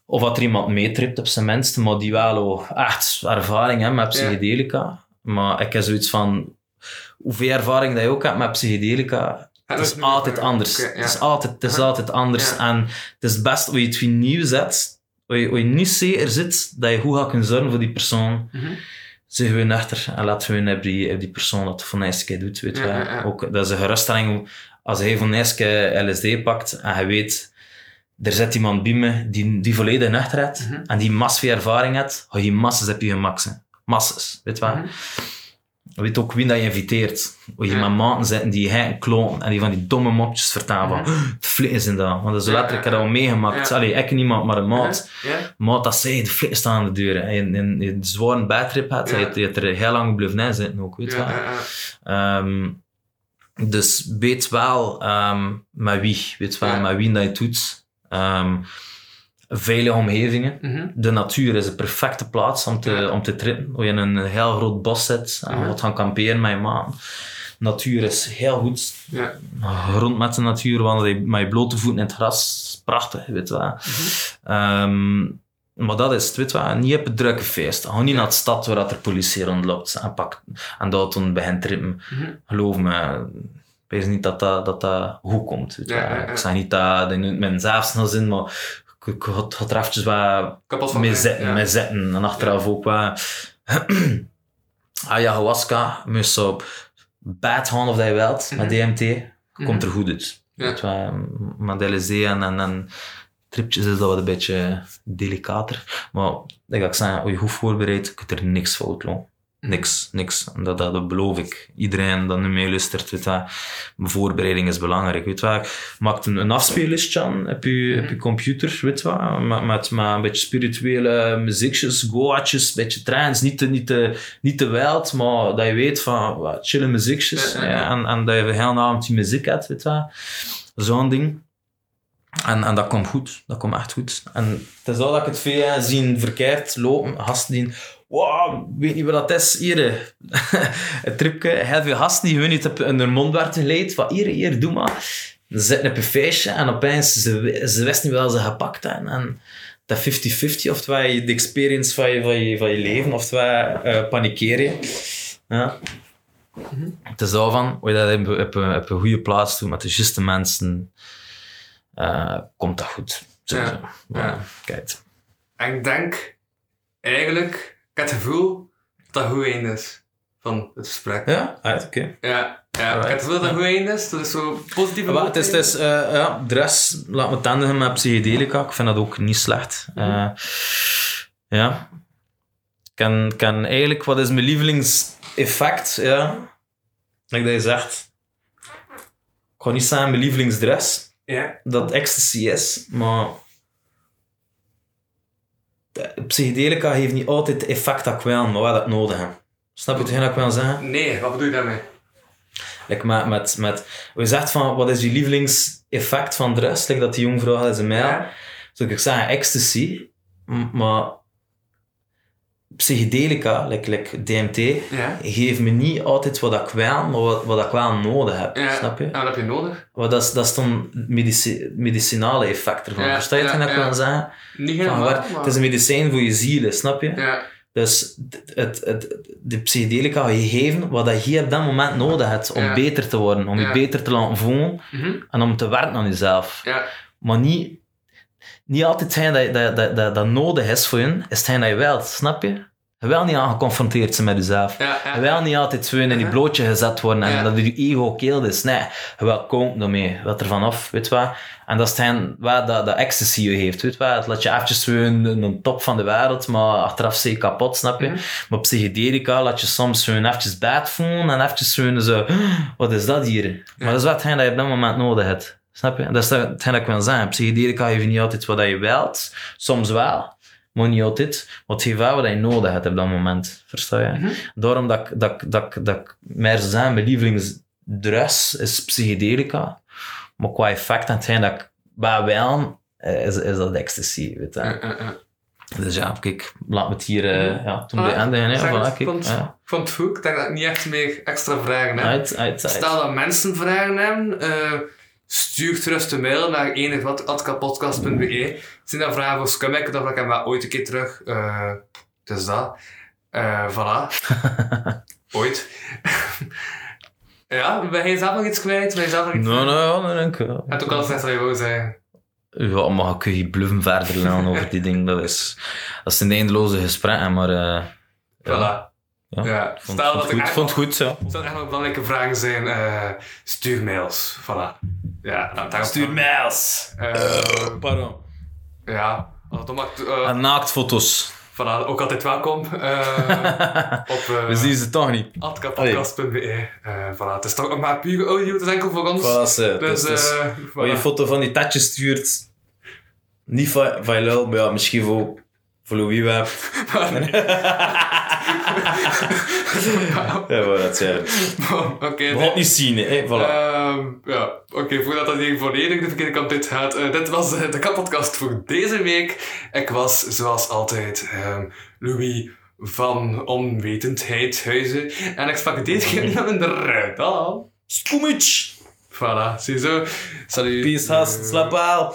Of dat er iemand meetript op zijn minst, maar die wel echt ervaring heeft met psychedelica. Maar ik heb zoiets van, hoeveel ervaring dat je ook hebt met psychedelica, het is altijd anders. ja. Het is altijd, het is altijd anders. Ja. En het is best hoe je het weer nieuw zet, hoe je, hoe je niet zeker zit, dat je goed gaat kunnen zorgen voor die persoon. Mhm. Zeg gewoon achter en laten we op die, op die persoon dat van de eerste keer doet. Weet je Ja. Ook, dat is een geruststelling. Als hij van de eerste keer LSD pakt en je weet, er zit iemand bij me die, die volledig nuchter heeft Mhm. en die massas ervaring heeft, ga je massas op je zijn. Massas, weet je wel. Mhm. Weet ook wie dat je inviteert. Hoe je met maten zitten die hij klonen en die van die domme mopjes vertellen van, de vlees in dat. Want dat is Mhm. Letterlijk, ik heb al meegemaakt. Allee, ik niemand, maar een maat. Ja? Maar dat zei, de vlees staan aan de deur. En je, en je een zware badtrip had, je, je hebt er heel lang blijven in zitten ook, weet je wel. Ehm, dus weet wel ehm, met wie, weet wel, met wie dat je het doet. Ehm, veilige omgevingen. Mhm. De natuur is de perfecte plaats om te, Ja. om te trippen. Waar je in een heel groot bos zit en wat gaan kamperen met je maan. Natuur is heel goed. Ja. Rond met de natuur, wandelen met je blote voeten in het gras. Prachtig, weet je wel. Ehm, maar dat is het, weet je wel. Niet op het drukke feest. Ga niet naar de stad waar er politie rondloopt en, pakt, en dat toen begint trippen. Mhm. Geloof me, ik weet niet dat dat, dat, dat goed komt. Ja, ja, ja. Ik zeg niet dat in mijn zelfsnel zin, maar ik, had, had er eventjes wat mee ja. mee zitten. En achteraf ook wat... Ayahuasca, moest zo bad gaan of dat je wilt, met DMT, komt er goed uit. Mhm. Ja. Met en, en, en tripjes is dat wat een beetje delicater. Maar ik ga zeggen, als je goed voorbereidt, kun je er niks fout lopen. Mhm. Niks, niks. Dat, dat, dat beloof ik. Iedereen dat nu meeluistert, weet. Mijn voorbereiding is belangrijk, weet wel. Maak een, een afspeellistje aan op je, op je computer, weet wel. Met, met, met een beetje spirituele muziekjes, goatjes, een beetje trance. Niet te, niet, te, niet te wild, maar dat je weet van, wat chille muziekjes. Ja, en, en dat je de hele avond die muziek hebt, weet wel. Zo'n ding. En, en dat komt goed. Dat komt echt goed. En het is al dat ik het veel zien verkeerd lopen. Gasten die... Wow, weet niet wat dat is. Hier, eh, een tripje. Heel veel gasten die hun niet op hun mond werden geleid. Van hier, hier, doe maar. Ze zitten op een feestje en opeens, ze, ze wisten niet wel ze gepakt hebben. En dat 50-50, of wij de experience van je, van je, van je leven, of wij eh panikeer je. Ja. Het is al van, hoe je dat op, op, een- op een goede plaats doet, met de juiste mensen, eh, komt dat goed. Zo, Ja. zo. Ja. Kijk. En ik denk, eigenlijk, heb het gevoel dat dat goed is van het gesprek. Ja, ah, oké. Ja, ja. ik heb Alright. het gevoel dat dat goed einde is. Dat is zo positief. Maar het is, het is eh, ja, de rest, laat me tanden met psychedelica. Ik vind dat ook niet slecht. Eh, ja. Ik kan, kan eigenlijk, wat is mijn lievelingseffect? Ja. Like dat je zegt. Ik ga niet zeggen mijn lievelingsdress. Ja. dat ecstasy is, maar psychedelica heeft niet altijd het effect dat ik wil, maar wel dat ik nodig heb. Snap je hetgeen dat ik wil zeggen? Nee, wat bedoel je daarmee? Like met, met, met, je zegt van, wat is je lievelingseffect van drugs? Like dat die jong vrouw had in zijn mail. Ja. Zou ik zeggen, ecstasy. Maar psychedelica, like, like DMT, Ja. geeft me niet altijd wat ik wil, maar wat, wat ik wel nodig heb. Ja. Snap je? En wat heb je nodig? Maar dat is, dat is dan medici medicinale effect ervan. Ja, Versta je wat ik ja. wil zeggen? Niet Van helemaal, waar- maar... Het is een medicijn voor je ziel, snap je? Ja. Dus het, het, het, de psychedelica ga je geven wat dat je op dat moment nodig hebt om beter te worden, om je beter te laten voelen Mhm. en om te werken aan jezelf. Ja. Maar niet, niet altijd hetgeen dat, dat, dat, dat, dat nodig is voor je, is hetgeen dat je wilt, snap je? Je wil niet aan geconfronteerd zijn met jezelf. Ja, ja. Je wil niet altijd zo in die Mhm. blootje gezet worden en Ja. dat je ego keeld is. Nee, je wil komen daarmee. Wat er vanaf, weet wat? En dat is hetgeen wat dat, dat ecstasy je heeft, weet je wat? Het laat je eventjes zo in, in de top van de wereld, maar achteraf zie je kapot, snap je? Mhm. Maar psychedelica laat je soms zo eventjes bad voelen en eventjes zo, zo wat is dat hier? Maar dat is wat dat je op dat moment nodig hebt. Snap je? Dat is hetgeen dat ik wil zeggen. Psychedelica geeft je niet altijd wat je wilt. Soms wel, maar niet altijd. Maar het geeft wel wat je nodig hebt op dat moment. Versta je? Daarom dat, ik- dat, ik- dat, ik- dat ik meer zou zeggen, mijn lievelingsdrus is psychedelica. Maar qua effect en hetgeen dat ik wel wil, eh, is, is dat ecstasy. Weet je? Dus ja, kijk, laat me het hier eh, ja, toen Ah, bij eindigen. hè. zeg Voilà, het, kijk, ik vond, ja. ik vond het goed. Ik denk dat ik niet echt meer extra vragen heb. Uit, uit, uit. Stel dat mensen vragen hebben, eh, stuur gerust een mail naar enigwatatkappodcast.be. Zijn dat vragen voor Scumbag, dan vraag ik hem ooit een keer terug. Eh het is dat. Eh voilà. ooit. ja, ben je zelf nog iets kwijt? Ben je zelf nog iets Nou, nou, ja, dan denk ik. Ook al gezegd wat je wou zeggen. Ja, maar kun je bluffen verder gaan over die dingen. Dat is, dat is een eindeloze gesprek, maar... eh Voilà. ja. Ja, Ik vond, stel vond dat het er goed, echt vond het goed, ja. Als er echt nog belangrijke vragen zijn, eh, stuur mails. Voilà. Ja, nou, Stuur mails. Eh, Pardon. ja, als het om act- eh, En naaktfoto's. voilà, ook altijd welkom. eh, op uh, We zien ze toch niet. atkapodcast.be. Eh, voilà, het is toch maar puur audio, het is enkel voor ons. Voilà, dus, als je een foto van die tatjes stuurt, niet van, van je lul, maar ja, misschien voor, voor Louis wel. ja, maar dat zijn. Oké, We nee. het niet zien, hè. Voilà. Ehm, ja, oké, voordat dat hier volledig de verkeerde kant uit gaat. eh, dit was eh, de kappodcast voor deze week. Ik was, zoals altijd, ehm, Louis van Onwetendheid Huizen. En ik sprak deze keer niet aan de ruit aan. Skoemic! Voilà, ziezo. Salut. Peace, hast, slap al.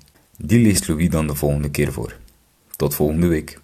Die leest Louis dan de volgende keer voor. Tot volgende week.